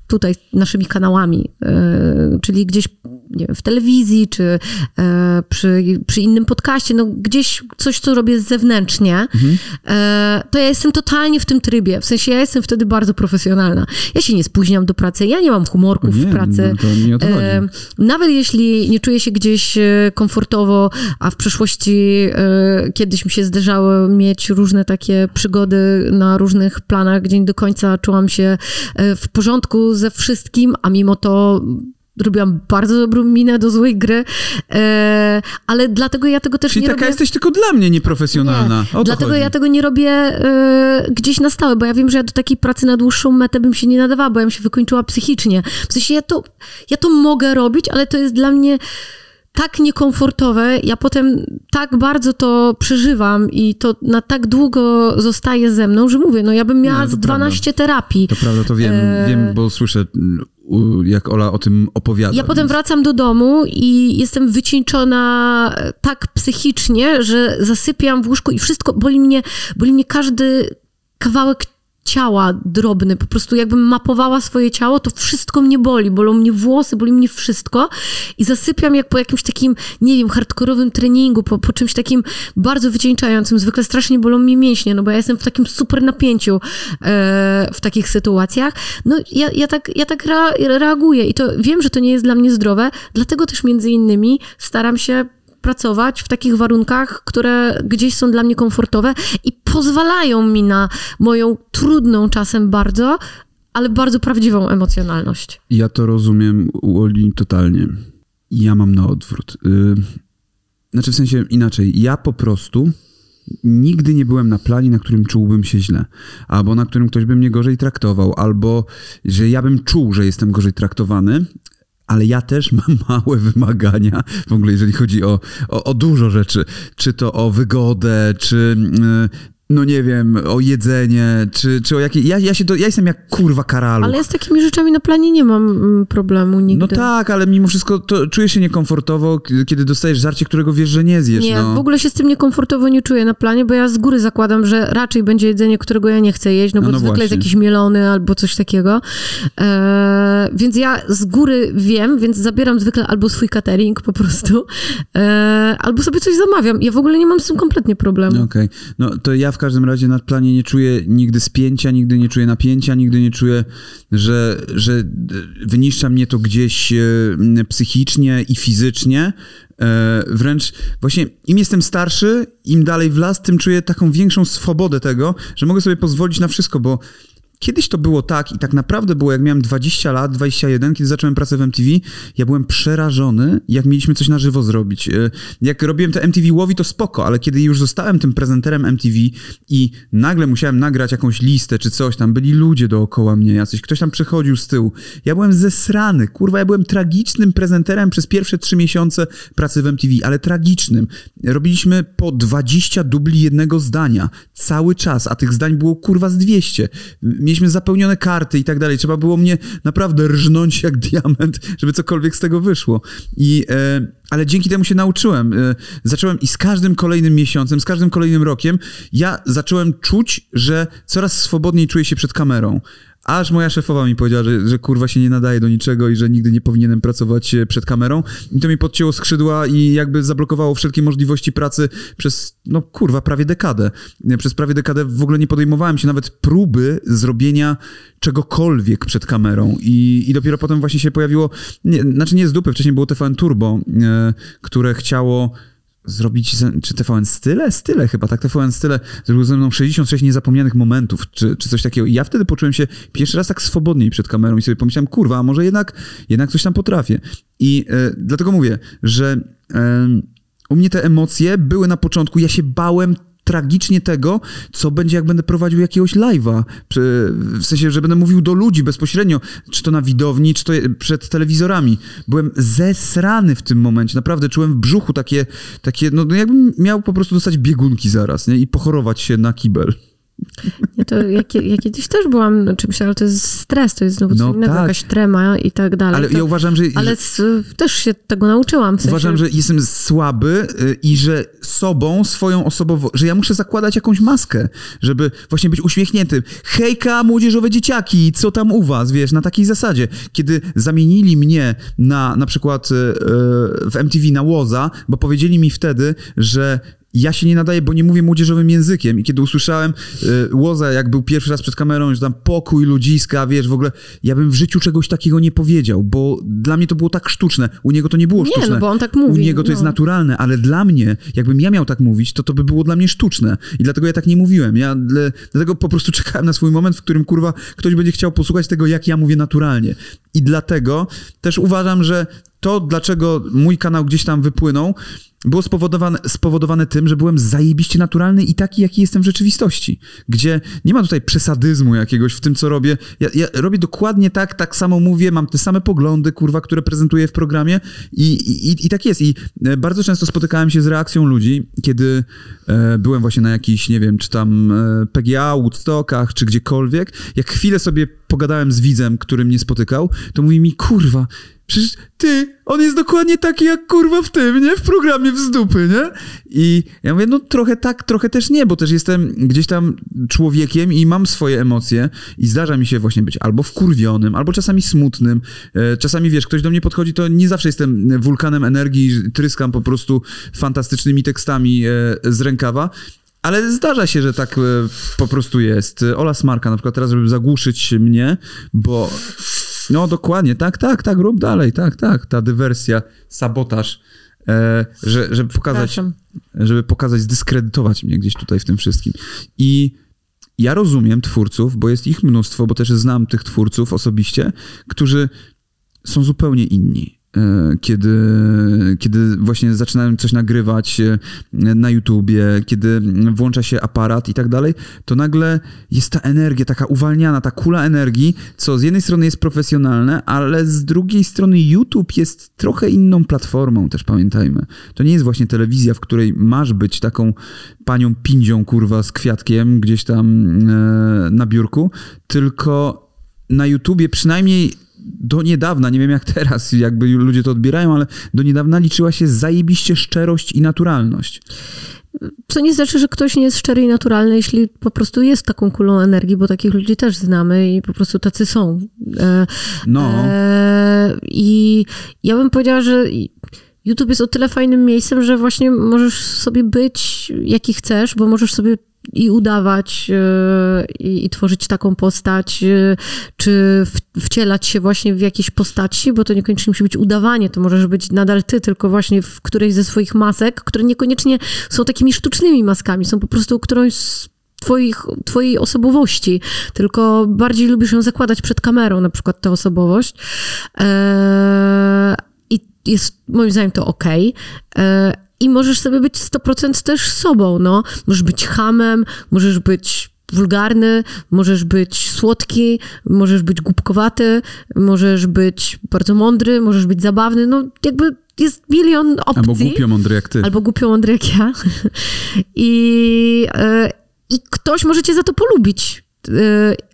tutaj naszymi kanałami, e, czyli gdzieś nie wiem, w telewizji, czy e, przy, przy innym podcaście, no gdzieś coś, co robię zewnętrznie, mhm. e, to ja jestem totalnie w tym trybie. W sensie ja jestem wtedy bardzo profesjonalna. Ja się nie spóźniam do pracy, ja nie mam humorków nie, w pracy. No e, nawet jeśli nie czuję się gdzieś e, komfortowo, a w przeszłości e, kiedyś mi się zdarzało mieć różne takie przygody na różnych planach, gdzie nie do końca czułam się e, w porządku ze wszystkim, a mimo to robiłam bardzo dobrą minę do złej gry, e, ale dlatego ja tego też Czyli nie taka robię... jesteś tylko dla mnie nieprofesjonalna. Nie, dlatego chodzi. ja tego nie robię e, gdzieś na stałe, bo ja wiem, że ja do takiej pracy na dłuższą metę bym się nie nadawała, bo ja bym się wykończyła psychicznie. W sensie ja to, ja to mogę robić, ale to jest dla mnie tak niekomfortowe, ja potem tak bardzo to przeżywam i to na tak długo zostaje ze mną, że mówię, no ja bym miała z 12 prawda. terapii. To prawda, to wiem, e... wiem, bo słyszę jak Ola o tym opowiada. Ja potem wracam do domu i jestem wycieńczona tak psychicznie, że zasypiam w łóżku i wszystko, boli mnie, boli mnie każdy kawałek ciała drobny, po prostu jakbym mapowała swoje ciało, to wszystko mnie boli, bolą mnie włosy, boli mnie wszystko i zasypiam jak po jakimś takim, nie wiem, hardkorowym treningu, po, po czymś takim bardzo wycieńczającym. Zwykle strasznie bolą mnie mięśnie, no bo ja jestem w takim super napięciu e, w takich sytuacjach. No ja, ja tak, ja tak reaguję i to wiem, że to nie jest dla mnie zdrowe, dlatego też między innymi staram się pracować w takich warunkach, które gdzieś są dla mnie komfortowe i pozwalają mi na moją trudną czasem bardzo, ale bardzo prawdziwą emocjonalność. Ja to rozumiem u Oli totalnie. Ja mam na odwrót. Yy, znaczy w sensie inaczej. Ja po prostu nigdy nie byłem na planie, na którym czułbym się źle, albo na którym ktoś by mnie gorzej traktował, albo że ja bym czuł, że jestem gorzej traktowany, ale ja też mam małe wymagania w ogóle, jeżeli chodzi o, o, o dużo rzeczy. Czy to o wygodę, czy y, no nie wiem, o jedzenie, czy, czy o jakie... Ja, ja, się do, ja jestem jak kurwa karalu. Ale ja z takimi rzeczami na planie nie mam mm, problemu nigdy. No tak, ale mimo wszystko to czujesz się niekomfortowo, kiedy dostajesz żarcie, którego wiesz, że nie zjesz. Nie, no. w ogóle się z tym niekomfortowo nie czuję na planie, bo ja z góry zakładam, że raczej będzie jedzenie, którego ja nie chcę jeść, no bo no, no zwykle właśnie. jest jakiś mielony albo coś takiego. Eee, więc ja z góry wiem, więc zabieram zwykle albo swój catering po prostu, eee, albo sobie coś zamawiam. Ja w ogóle nie mam z tym kompletnie problemu. Okej, okay. no to ja w każdym razie na planie nie czuję nigdy spięcia, nigdy nie czuję napięcia, nigdy nie czuję, że, że wyniszcza mnie to gdzieś e, psychicznie i fizycznie. E, wręcz właśnie im jestem starszy, im dalej w las, tym czuję taką większą swobodę tego, że mogę sobie pozwolić na wszystko, bo Kiedyś to było tak i tak naprawdę było, jak miałem 20 lat, 21, kiedy zacząłem pracę w MTV, ja byłem przerażony, jak mieliśmy coś na żywo zrobić. E, jak robiłem te MTV Łowi, to spoko, ale kiedy już zostałem tym prezenterem MTV i nagle musiałem nagrać jakąś listę czy coś tam, byli ludzie dookoła mnie jacyś, ktoś tam przechodził z tyłu. Ja byłem zesrany, kurwa, ja byłem tragicznym prezenterem przez pierwsze trzy miesiące pracy w MTV, ale tragicznym. Robiliśmy po 20 dubli jednego zdania, cały czas, a tych zdań było kurwa z 200 mieliśmy zapełnione karty i tak dalej. Trzeba było mnie naprawdę rżnąć jak diament, żeby cokolwiek z tego wyszło. I, e, ale dzięki temu się nauczyłem. E, zacząłem i z każdym kolejnym miesiącem, z każdym kolejnym rokiem, ja zacząłem czuć, że coraz swobodniej czuję się przed kamerą. Aż moja szefowa mi powiedziała, że, że kurwa się nie nadaje do niczego i że nigdy nie powinienem pracować e, przed kamerą. I to mi podcięło skrzydła i jakby zablokowało wszelkie możliwości pracy przez, no kurwa, prawie dekadę. E, przez prawie dekadę w ogóle nie podejmowałem się nawet próby zrobienia czegokolwiek przed kamerą. I, i dopiero potem właśnie się pojawiło, nie, znaczy nie z dupy, wcześniej było TVN Turbo, e, które chciało zrobić, czy TVN Style? Style chyba, tak, TVN Style zrobił ze mną 66 niezapomnianych momentów, czy, czy coś takiego. I ja wtedy poczułem się pierwszy raz tak swobodniej przed kamerą i sobie pomyślałem, kurwa, a może jednak, jednak coś tam potrafię. I e, dlatego mówię, że u mnie te emocje były na początku, ja się bałem tragicznie tego, co będzie, jak będę prowadził jakiegoś live'a. W sensie, że będę mówił do ludzi bezpośrednio, czy to na widowni, czy to przed telewizorami. Byłem zesrany w tym momencie. Naprawdę czułem w brzuchu takie, takie no, no jakbym miał po prostu dostać biegunki zaraz, nie? I pochorować się na kibel. Nie, to ja, ja, kiedyś też byłam na czymś, ale to jest stres, to jest znowu co No innego, tak. jakaś trema i tak dalej. Ale to, ja uważam, że... ale że... też się tego nauczyłam. W sensie, Uważam, że jestem słaby y, i że sobą, swoją osobowością, że ja muszę zakładać jakąś maskę, żeby właśnie być uśmiechniętym. Hejka, młodzieżowe dzieciaki, co tam u was, wiesz, na takiej zasadzie. Kiedy zamienili mnie na na przykład y, y, w MTV na Łoza, bo powiedzieli mi wtedy, że ja się nie nadaję, bo nie mówię młodzieżowym językiem i kiedy usłyszałem y, Łoza, jak był pierwszy raz przed kamerą, że tam pokój, ludziska, wiesz, w ogóle, ja bym w życiu czegoś takiego nie powiedział, bo dla mnie to było tak sztuczne. U niego to nie było Nie, sztuczne. no bo on tak mówi, U niego to no. jest naturalne, ale dla mnie, jakbym ja miał tak mówić, to to by było dla mnie sztuczne. I dlatego ja tak nie mówiłem. Ja le, dlatego po prostu czekałem na swój moment, w którym kurwa ktoś będzie chciał posłuchać tego, jak ja mówię naturalnie. I dlatego też uważam, że to, dlaczego mój kanał gdzieś tam wypłynął, było spowodowane, spowodowane tym, że byłem zajebiście naturalny i taki, jaki jestem w rzeczywistości. Gdzie nie ma tutaj przesadyzmu jakiegoś w tym, co robię. Ja, ja robię dokładnie tak, tak samo mówię, mam te same poglądy, kurwa, które prezentuję w programie i, i, i tak jest. I e, bardzo często spotykałem się z reakcją ludzi, kiedy e, byłem właśnie na jakichś, nie wiem, czy tam e, PGA, Woodstockach, czy gdziekolwiek. Jak chwilę sobie pogadałem z widzem, który mnie spotykał, to mówi mi, kurwa, Przecież ty, on jest dokładnie taki jak kurwa w tym, nie? W programie w dupy, nie? I ja mówię, no trochę tak, trochę też nie, bo też jestem gdzieś tam człowiekiem i mam swoje emocje i zdarza mi się właśnie być albo wkurwionym, albo czasami smutnym. E, Czasami, wiesz, ktoś do mnie podchodzi, to nie zawsze jestem wulkanem energii, tryskam po prostu fantastycznymi tekstami e, z rękawa, ale zdarza się, że tak e, po prostu jest. Ola Smarka na przykład teraz, żeby zagłuszyć mnie, bo no dokładnie, tak, tak, tak, rób dalej, tak, tak, ta dywersja, sabotaż, e, że, żeby pokazać, żeby pokazać, zdyskredytować mnie gdzieś tutaj w tym wszystkim. I ja rozumiem twórców, bo jest ich mnóstwo, bo też znam tych twórców osobiście, którzy są zupełnie inni. E, Kiedy, kiedy właśnie zaczynają coś nagrywać e, na YouTubie, kiedy włącza się aparat i tak dalej, to nagle jest ta energia, taka uwalniana, ta kula energii, co z jednej strony jest profesjonalne, ale z drugiej strony YouTube jest trochę inną platformą, też pamiętajmy. To nie jest właśnie telewizja, w której masz być taką panią pindzią, kurwa, z kwiatkiem gdzieś tam e, na biurku, tylko na YouTubie przynajmniej do niedawna, nie wiem jak teraz, jakby ludzie to odbierają, ale do niedawna liczyła się zajebiście szczerość i naturalność. Co nie znaczy, że ktoś nie jest szczery i naturalny, jeśli po prostu jest taką kulą energii, bo takich ludzi też znamy i po prostu tacy są. E, No, e, I ja bym powiedziała, że YouTube jest o tyle fajnym miejscem, że właśnie możesz sobie być jaki chcesz, bo możesz sobie i udawać e, i, i tworzyć taką postać, e, czy w, wcielać się właśnie w jakieś postaci, bo to niekoniecznie musi być udawanie, to możesz być nadal ty, tylko właśnie w którejś ze swoich masek, które niekoniecznie są takimi sztucznymi maskami, są po prostu którąś z twoich, twojej osobowości, tylko bardziej lubisz ją zakładać przed kamerą, na przykład tę osobowość. Eee, jest moim zdaniem to okej. Eee, I możesz sobie być 100% też sobą, no. Możesz być hamem, możesz być wulgarny, możesz być słodki, możesz być głupkowaty, możesz być bardzo mądry, możesz być zabawny, no jakby jest milion opcji. albo głupio mądry jak ty. Albo głupio mądry jak ja. I, e, I ktoś może cię za to polubić. E,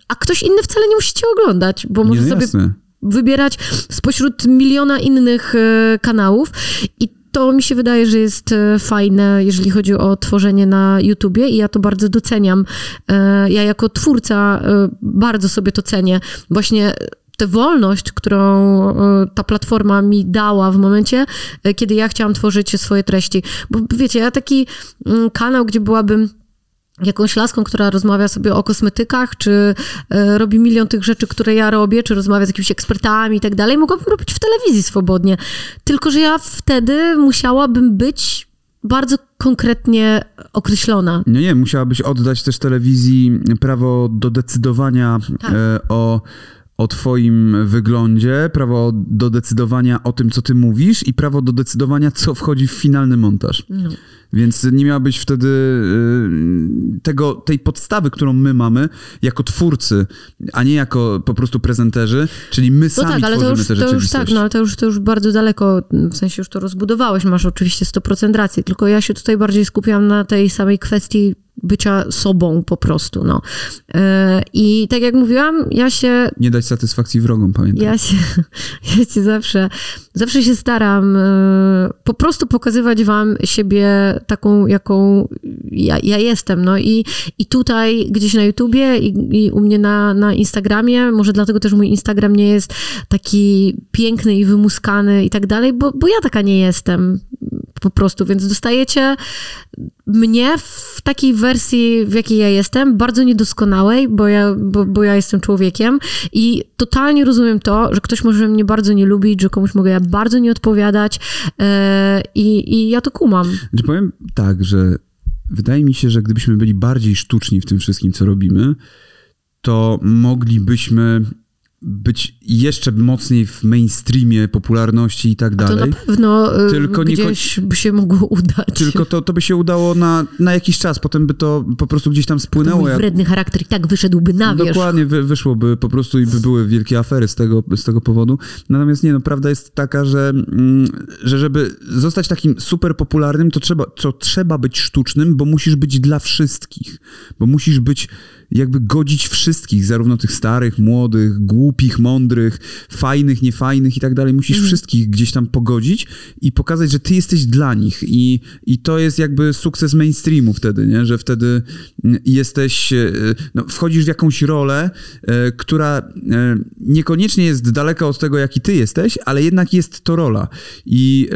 a ktoś inny wcale nie musi cię oglądać, bo może Nie, no sobie jasne. Wybierać spośród miliona innych e, kanałów i to mi się wydaje, że jest e, fajne, jeżeli chodzi o tworzenie na YouTubie i ja to bardzo doceniam. E, Ja jako twórca bardzo sobie to cenię. Właśnie tę wolność, którą ta platforma mi dała w momencie, kiedy ja chciałam tworzyć swoje treści. Bo wiecie, ja taki mm, kanał, gdzie byłabym jakąś laską, która rozmawia sobie o kosmetykach, czy e, robi milion tych rzeczy, które ja robię, czy rozmawia z jakimiś ekspertami i tak dalej, mogłabym robić w telewizji swobodnie. Tylko, że ja wtedy musiałabym być bardzo konkretnie określona. No nie, musiałabyś oddać też telewizji prawo do decydowania Tak. e, o, o twoim wyglądzie, prawo do decydowania o tym, co ty mówisz i prawo do decydowania, co wchodzi w finalny montaż. No. Więc nie miałabyś wtedy y, tego, tej podstawy, którą my mamy jako twórcy, a nie jako po prostu prezenterzy, czyli my No sami tak, ale to tworzymy już, tę to już tak, no ale to już, to już bardzo daleko, w sensie już to rozbudowałeś, masz oczywiście 100% racji, tylko ja się tutaj bardziej skupiam na tej samej kwestii bycia sobą po prostu, no. E, I tak jak mówiłam, ja się Nie dać satysfakcji wrogom, pamiętam. ja się, ja się zawsze, zawsze się staram e, po prostu pokazywać wam siebie taką, jaką ja, ja jestem. No i, i tutaj gdzieś na YouTubie i, i u mnie na, na Instagramie, może dlatego też mój Instagram nie jest taki piękny i wymuskany i tak dalej, bo, bo ja taka nie jestem po prostu, więc dostajecie mnie w takiej wersji, w jakiej ja jestem, bardzo niedoskonałej, bo ja, bo, bo ja jestem człowiekiem i totalnie rozumiem to, że ktoś może mnie bardzo nie lubić, że komuś mogę ja bardzo nie odpowiadać i, i ja to kumam. Znaczy powiem tak, że wydaje mi się, że gdybyśmy byli bardziej sztuczni w tym wszystkim, co robimy, to moglibyśmy być jeszcze mocniej w mainstreamie popularności i tak To dalej. na pewno e, Tylko gdzieś by się mogło udać. Tylko to, to by się udało na, na jakiś czas, potem by to po prostu gdzieś tam to spłynęło. mój jak- wredny charakter i tak wyszedłby na wierzch. Dokładnie, wy, wyszłoby po prostu i by były wielkie afery z tego, z tego powodu. Natomiast nie, no prawda jest taka, że, mm, że żeby zostać takim super popularnym, to trzeba, to trzeba być sztucznym, bo musisz być dla wszystkich. Bo musisz być jakby godzić wszystkich, zarówno tych starych, młodych, głupich, mądrych, fajnych, niefajnych i tak dalej. Musisz wszystkich gdzieś tam pogodzić i pokazać, że ty jesteś dla nich. I, i to jest jakby sukces mainstreamu wtedy, nie? że wtedy mm, jesteś, e, no, wchodzisz w jakąś rolę, e, która e, niekoniecznie jest daleka od tego, jaki ty jesteś, ale jednak jest to rola. I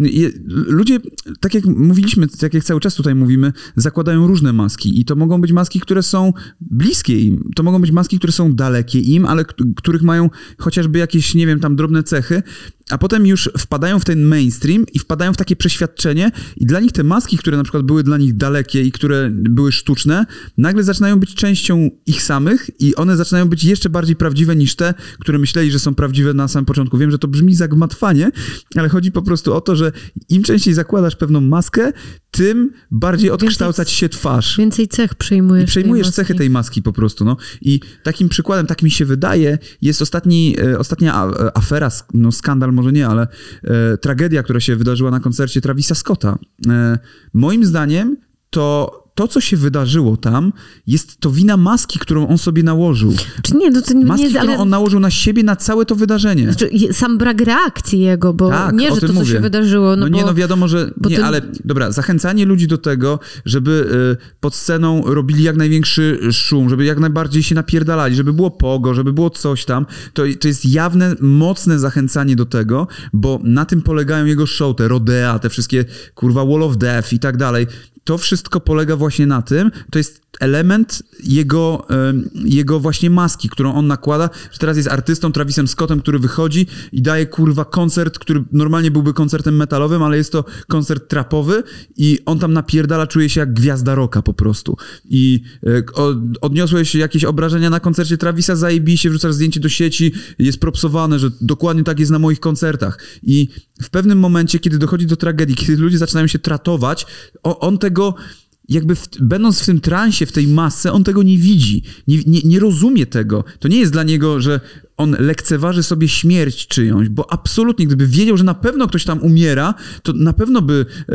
e, je, ludzie, tak jak mówiliśmy, tak jak cały czas tutaj mówimy, zakładają różne maski i to mogą być maski, które są bliskie im, to mogą być maski, które są dalekie im, ale których mają chociażby jakieś, nie wiem, tam drobne cechy, a potem już wpadają w ten mainstream i wpadają w takie przeświadczenie i dla nich te maski, które na przykład były dla nich dalekie i które były sztuczne, nagle zaczynają być częścią ich samych i one zaczynają być jeszcze bardziej prawdziwe niż te, które myśleli, że są prawdziwe na samym początku. Wiem, że to brzmi zagmatwanie, ale chodzi po prostu o to, że im częściej zakładasz pewną maskę, tym bardziej odkształcać się twarz. Więcej cech przejmujesz. I przejmujesz tej cechy tej maski po prostu, no. I takim przykładem, tak mi się wydaje, jest ostatni, e, ostatnia e, afera, no skandal może nie, ale e, tragedia, która się wydarzyła na koncercie Travisa Scotta. E, moim zdaniem to to, co się wydarzyło tam, jest to wina maski, którą on sobie nałożył. Czy nie, no to nie Maski, którą ale... on nałożył na siebie, na całe to wydarzenie. Znaczy, sam brak reakcji jego, bo Tak, nie, że to, co mówię. się wydarzyło, no, No, bo... nie, no wiadomo, że nie, ale dobra, zachęcanie ludzi do tego, żeby y, pod sceną robili jak największy szum, żeby jak najbardziej się napierdalali, żeby było pogo, żeby było coś tam, to, to jest jawne, mocne zachęcanie do tego, bo na tym polegają jego show, te rodea, te wszystkie kurwa wall of death i tak dalej. To wszystko polega właśnie na tym, to jest element jego, jego właśnie maski, którą on nakłada, że teraz jest artystą Travisem Scottem, który wychodzi i daje kurwa koncert, który normalnie byłby koncertem metalowym, ale jest to koncert trapowy i on tam napierdala, czuje się jak gwiazda rocka po prostu. I e, odniosłeś jakieś obrażenia na koncercie Travisa, zajebiście, wrzucasz zdjęcie do sieci, jest propsowane, że dokładnie tak jest na moich koncertach. I w pewnym momencie, kiedy dochodzi do tragedii, kiedy ludzie zaczynają się tratować, on tego jakby w, będąc w tym transie, w tej masce, on tego nie widzi, nie, nie, nie rozumie tego. To nie jest dla niego, że on lekceważy sobie śmierć czyjąś, bo absolutnie, gdyby wiedział, że na pewno ktoś tam umiera, to na pewno by e,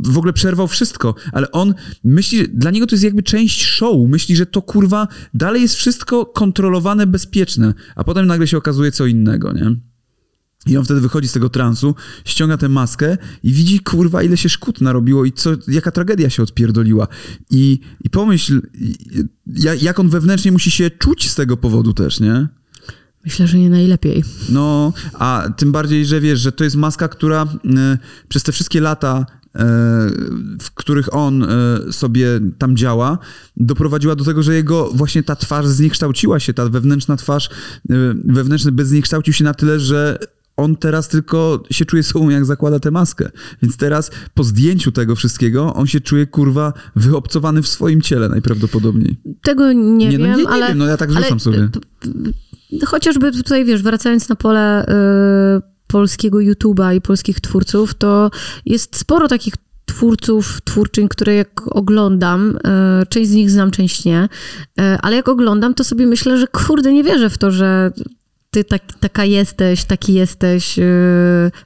w ogóle przerwał wszystko, ale on myśli, dla niego to jest jakby część show, myśli, że to kurwa dalej jest wszystko kontrolowane, bezpieczne, a potem nagle się okazuje co innego, nie? I on wtedy wychodzi z tego transu, ściąga tę maskę i widzi, kurwa, ile się szkód narobiło i co, jaka tragedia się odpierdoliła. I, i pomyśl, jak on wewnętrznie musi się czuć z tego powodu też, nie? Myślę, że nie najlepiej. No, a tym bardziej, że wiesz, że to jest maska, która e, przez te wszystkie lata, e, w których on e, sobie tam działa, doprowadziła do tego, że jego właśnie ta twarz zniekształciła się, ta wewnętrzna twarz, e, wewnętrzny bez zniekształcił się na tyle, że on teraz tylko się czuje sobą, jak zakłada tę maskę. Więc teraz po zdjęciu tego wszystkiego, on się czuje, kurwa, wyobcowany w swoim ciele najprawdopodobniej. Tego nie, Nie, no wiem, nie- nie ale... wiem, no ja tak rzucam sobie. Chociażby tutaj, wiesz, wracając na pole y, polskiego YouTube'a i polskich twórców, to jest sporo takich twórców, twórczyń, które jak oglądam, e, część z nich znam, część nie, e, ale jak oglądam, to sobie myślę, że kurde, nie wierzę w to, że ty tak, taka jesteś, taki jesteś yy,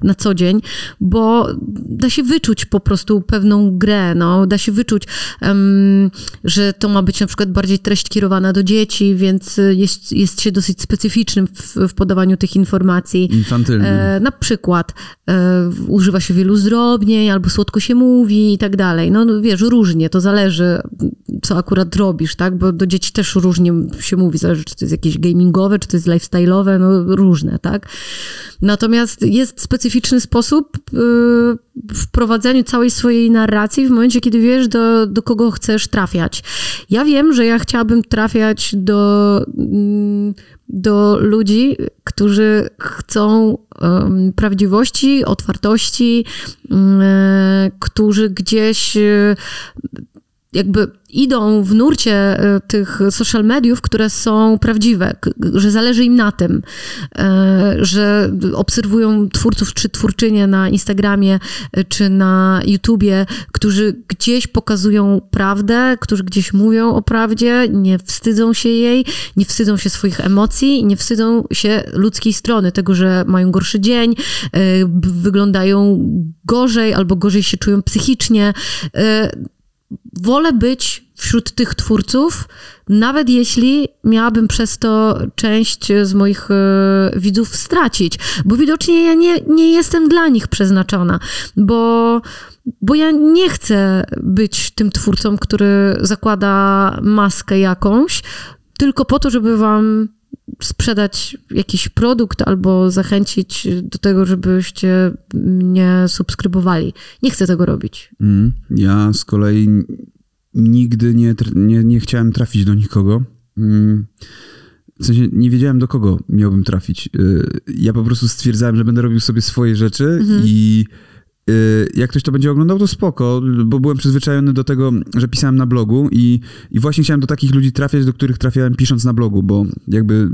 na co dzień, bo da się wyczuć po prostu pewną grę, no, da się wyczuć, um, że to ma być na przykład bardziej treść kierowana do dzieci, więc jest, jest się dosyć specyficznym w, w podawaniu tych informacji. Infantylnym. E, na przykład e, używa się wielu zdrobnień, albo słodko się mówi i tak dalej. No wiesz, różnie, to zależy, co akurat robisz, tak, bo do dzieci też różnie się mówi, zależy, czy to jest jakieś gamingowe, czy to jest lifestyle'owe, no różne, tak? Natomiast jest specyficzny sposób y, w prowadzeniu całej swojej narracji w momencie, kiedy wiesz, do, do kogo chcesz trafiać. Ja wiem, że ja chciałabym trafiać do, mm, do ludzi, którzy chcą prawdziwości, otwartości, um, którzy gdzieś jakby idą w nurcie e, tych social mediów, które są prawdziwe, że zależy im na tym, e, że obserwują twórców czy twórczynie na Instagramie e, czy na YouTubie, którzy gdzieś pokazują prawdę, którzy gdzieś mówią o prawdzie, nie wstydzą się jej, nie wstydzą się swoich emocji, nie wstydzą się ludzkiej strony, tego, że mają gorszy dzień, wyglądają gorzej albo gorzej się czują psychicznie wolę być wśród tych twórców, nawet jeśli miałabym przez to część z moich e, widzów stracić, bo widocznie ja nie, nie jestem dla nich przeznaczona, bo, bo ja nie chcę być tym twórcą, który zakłada maskę jakąś, tylko po to, żeby wam sprzedać jakiś produkt albo zachęcić do tego, żebyście mnie subskrybowali. Nie chcę tego robić. Mm, ja z kolei nigdy nie, nie, nie chciałem trafić do nikogo. Mm, w sensie nie wiedziałem, do kogo miałbym trafić. Y, ja po prostu stwierdzałem, że będę robił sobie swoje rzeczy mhm. i jak ktoś to będzie oglądał, to spoko, bo byłem przyzwyczajony do tego, że pisałem na blogu i, i właśnie chciałem do takich ludzi trafiać, do których trafiałem pisząc na blogu, bo jakby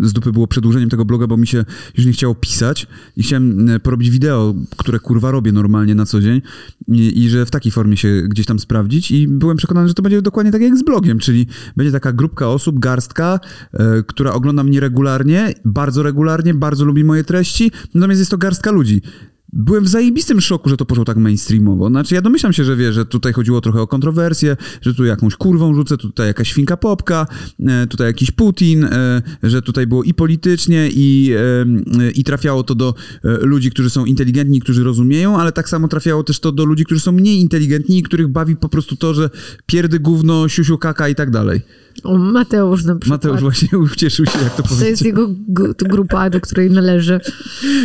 z dupy było przedłużeniem tego bloga, bo mi się już nie chciało pisać i chciałem y, porobić wideo, które kurwa robię normalnie na co dzień i, i że w takiej formie się gdzieś tam sprawdzić i byłem przekonany, że to będzie dokładnie tak jak z blogiem, czyli będzie taka grupka osób, garstka, y, która ogląda mnie regularnie, bardzo regularnie, bardzo lubi moje treści, natomiast jest to garstka ludzi byłem w zajebistym szoku, że to poszło tak mainstreamowo. Znaczy, ja domyślam się, że wie, że tutaj chodziło trochę o kontrowersję, że tu jakąś kurwą rzucę, tutaj jakaś świnka popka, e, tutaj jakiś Putin, e, że tutaj było i politycznie, i, e, i trafiało to do ludzi, którzy są inteligentni, którzy rozumieją, ale tak samo trafiało też to do ludzi, którzy są mniej inteligentni i których bawi po prostu to, że pierdy, gówno, siusiu, kaka i tak dalej. O, Mateusz na przykład. Mateusz właśnie ucieszył się, jak to powiedzieć. To jest jego grupa, do której należy.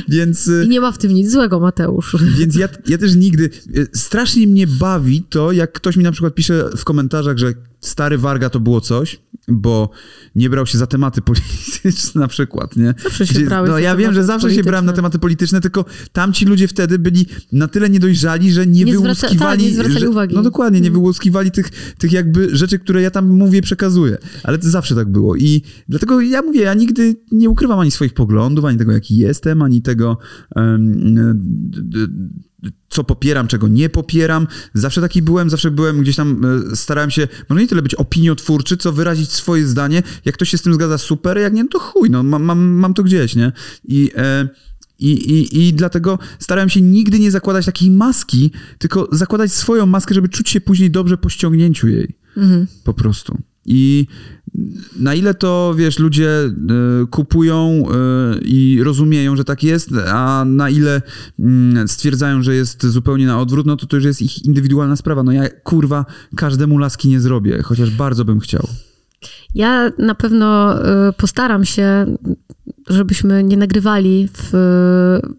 Więc... I nie ma w tym nic złego, Mateusz. Więc ja, ja też nigdy... Strasznie mnie bawi to, jak ktoś mi na przykład pisze w komentarzach, że stary Warga to było coś, bo nie brał się za tematy polityczne na przykład, nie? Zawsze się Gdzie, No ja wiem, że zawsze się brałem na tematy polityczne, tylko tamci ludzie wtedy byli na tyle niedojrzali, że nie, nie wyłuskiwali... Zwraca, tak, nie zwracali że, uwagi. No dokładnie, nie mhm. wyłuskiwali tych, tych jakby rzeczy, które ja tam mówię, przekazuję. Ale to zawsze tak było i dlatego ja mówię, ja nigdy nie ukrywam ani swoich poglądów, ani tego, jaki jestem, ani tego... Um, co popieram, czego nie popieram. Zawsze taki byłem, zawsze byłem gdzieś tam, e, starałem się, może nie tyle być opiniotwórczy, co wyrazić swoje zdanie. Jak ktoś się z tym zgadza, super, jak nie, no to chuj, no mam, mam, mam to gdzieś, nie? I... E, i, i, I dlatego starałem się nigdy nie zakładać takiej maski, tylko zakładać swoją maskę, żeby czuć się później dobrze po ściągnięciu jej. Mhm. Po prostu. I na ile to, wiesz, ludzie y, kupują y, i rozumieją, że tak jest, a na ile y, stwierdzają, że jest zupełnie na odwrót, no to to już jest ich indywidualna sprawa. No ja, kurwa, każdemu laski nie zrobię, chociaż bardzo bym chciał. Ja na pewno y, postaram się żebyśmy nie nagrywali w,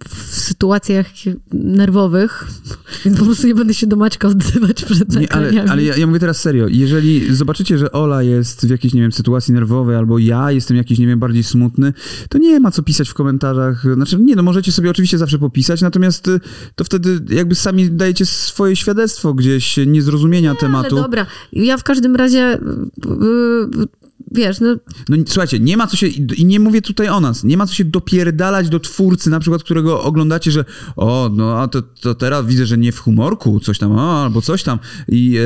w, sytuacjach nerwowych, więc po prostu nie będę się do Maćka odzywać przed nie, Ale, ale ja, ja, mówię teraz serio. Jeżeli zobaczycie, że Ola jest w jakiejś, nie wiem, sytuacji nerwowej, albo ja jestem jakiś, nie wiem, bardziej smutny, to nie ma co pisać w komentarzach. Znaczy, nie, no możecie sobie oczywiście zawsze popisać, natomiast y, to wtedy jakby sami dajecie swoje świadectwo gdzieś niezrozumienia nie, tematu. Ale dobra, ja w każdym razie y, y, wiesz, no... No słuchajcie, nie ma co się, i nie mówię tutaj o nas, nie ma co się dopierdalać do twórcy, na przykład, którego oglądacie, że o, no a to, to teraz widzę, że nie w humorku, coś tam, o, albo coś tam i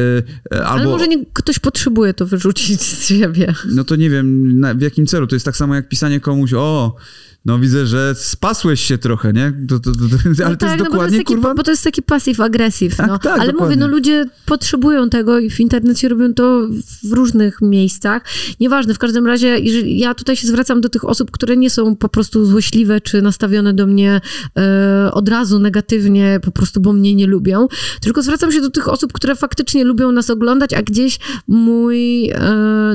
e, albo... Ale może nie, ktoś potrzebuje to wyrzucić z siebie. No to nie wiem, na, w jakim celu, to jest tak samo jak pisanie komuś, o no widzę, że spasłeś się trochę, nie? To, to, to, ale no to tak, jest dokładnie, no bo to jest taki, kurwa... Bo to jest taki passive aggressive, tak, no. Tak, ale dokładnie. mówię, no ludzie potrzebują tego i w internecie robią to w różnych miejscach. Nieważne, w każdym razie, jeżeli ja tutaj się zwracam do tych osób, które nie są po prostu złośliwe, czy nastawione do mnie e, od razu negatywnie, po prostu, bo mnie nie lubią, tylko zwracam się do tych osób, które faktycznie lubią nas oglądać, a gdzieś mój e,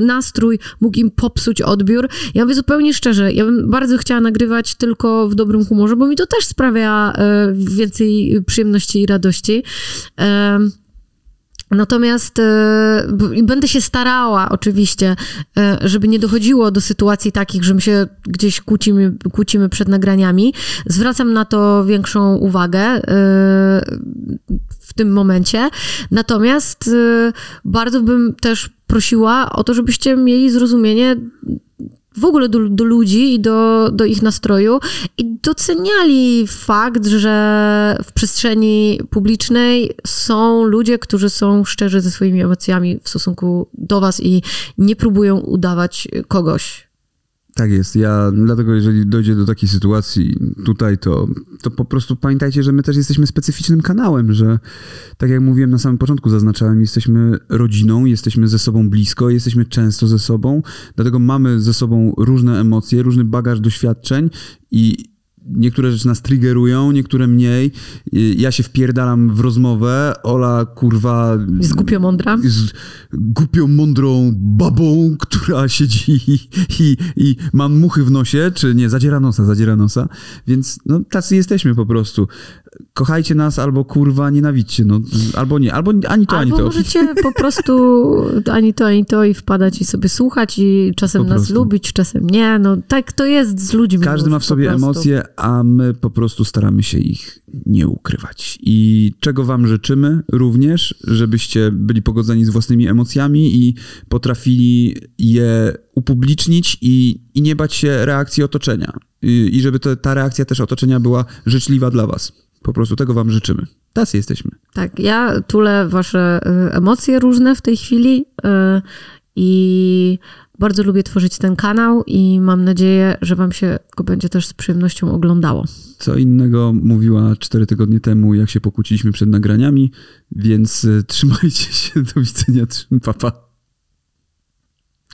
nastrój mógł im popsuć odbiór. Ja mówię zupełnie szczerze, ja bym bardzo chciała nagrywać nagrywać tylko w dobrym humorze, bo mi to też sprawia e, więcej przyjemności i radości. E, natomiast e, będę się starała oczywiście, żeby nie dochodziło do sytuacji takich, że my się gdzieś kłócimy, kłócimy przed nagraniami. Zwracam na to większą uwagę w tym momencie. Natomiast bardzo bym też prosiła o to, żebyście mieli zrozumienie w ogóle do, do, ludzi i do, do ich nastroju i doceniali fakt, że w przestrzeni publicznej są ludzie, którzy są szczerzy ze swoimi emocjami w stosunku do was i nie próbują udawać kogoś. Tak jest. Ja dlatego, jeżeli dojdzie do takiej sytuacji tutaj, to, to po prostu pamiętajcie, że my też jesteśmy specyficznym kanałem, że tak jak mówiłem na samym początku, zaznaczałem, jesteśmy rodziną, jesteśmy ze sobą blisko, jesteśmy często ze sobą, dlatego mamy ze sobą różne emocje, różny bagaż doświadczeń i niektóre rzeczy nas triggerują, niektóre mniej. Ja się wpierdalam w rozmowę, Ola kurwa... Jest głupio mądra. Jest głupio mądrą babą, która siedzi i, i, i ma muchy w nosie, czy nie, zadziera nosa, zadziera nosa. Więc no tacy jesteśmy po prostu kochajcie nas albo kurwa nienawidźcie, no albo nie, albo ani to, albo ani to. Albo możecie po prostu ani to, ani to i wpadać i sobie słuchać i czasem nas lubić, czasem nie, no tak to jest z ludźmi. Każdy ma w sobie emocje, a my po prostu staramy się ich nie ukrywać. I czego wam życzymy również, żebyście byli pogodzeni z własnymi emocjami i potrafili je upublicznić i, i nie bać się reakcji otoczenia. I, i żeby to, ta reakcja też otoczenia była życzliwa dla was. Po prostu tego wam życzymy. Tacy jesteśmy. Tak, ja tulę wasze y, emocje różne w tej chwili y, i bardzo lubię tworzyć ten kanał i mam nadzieję, że wam się go będzie też z przyjemnością oglądało. Co innego mówiła cztery tygodnie temu, jak się pokłóciliśmy przed nagraniami, więc y, trzymajcie się. Do widzenia. Papa.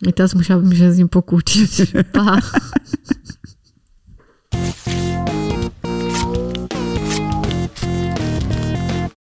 I teraz musiałabym się z nim pokłócić. Pa.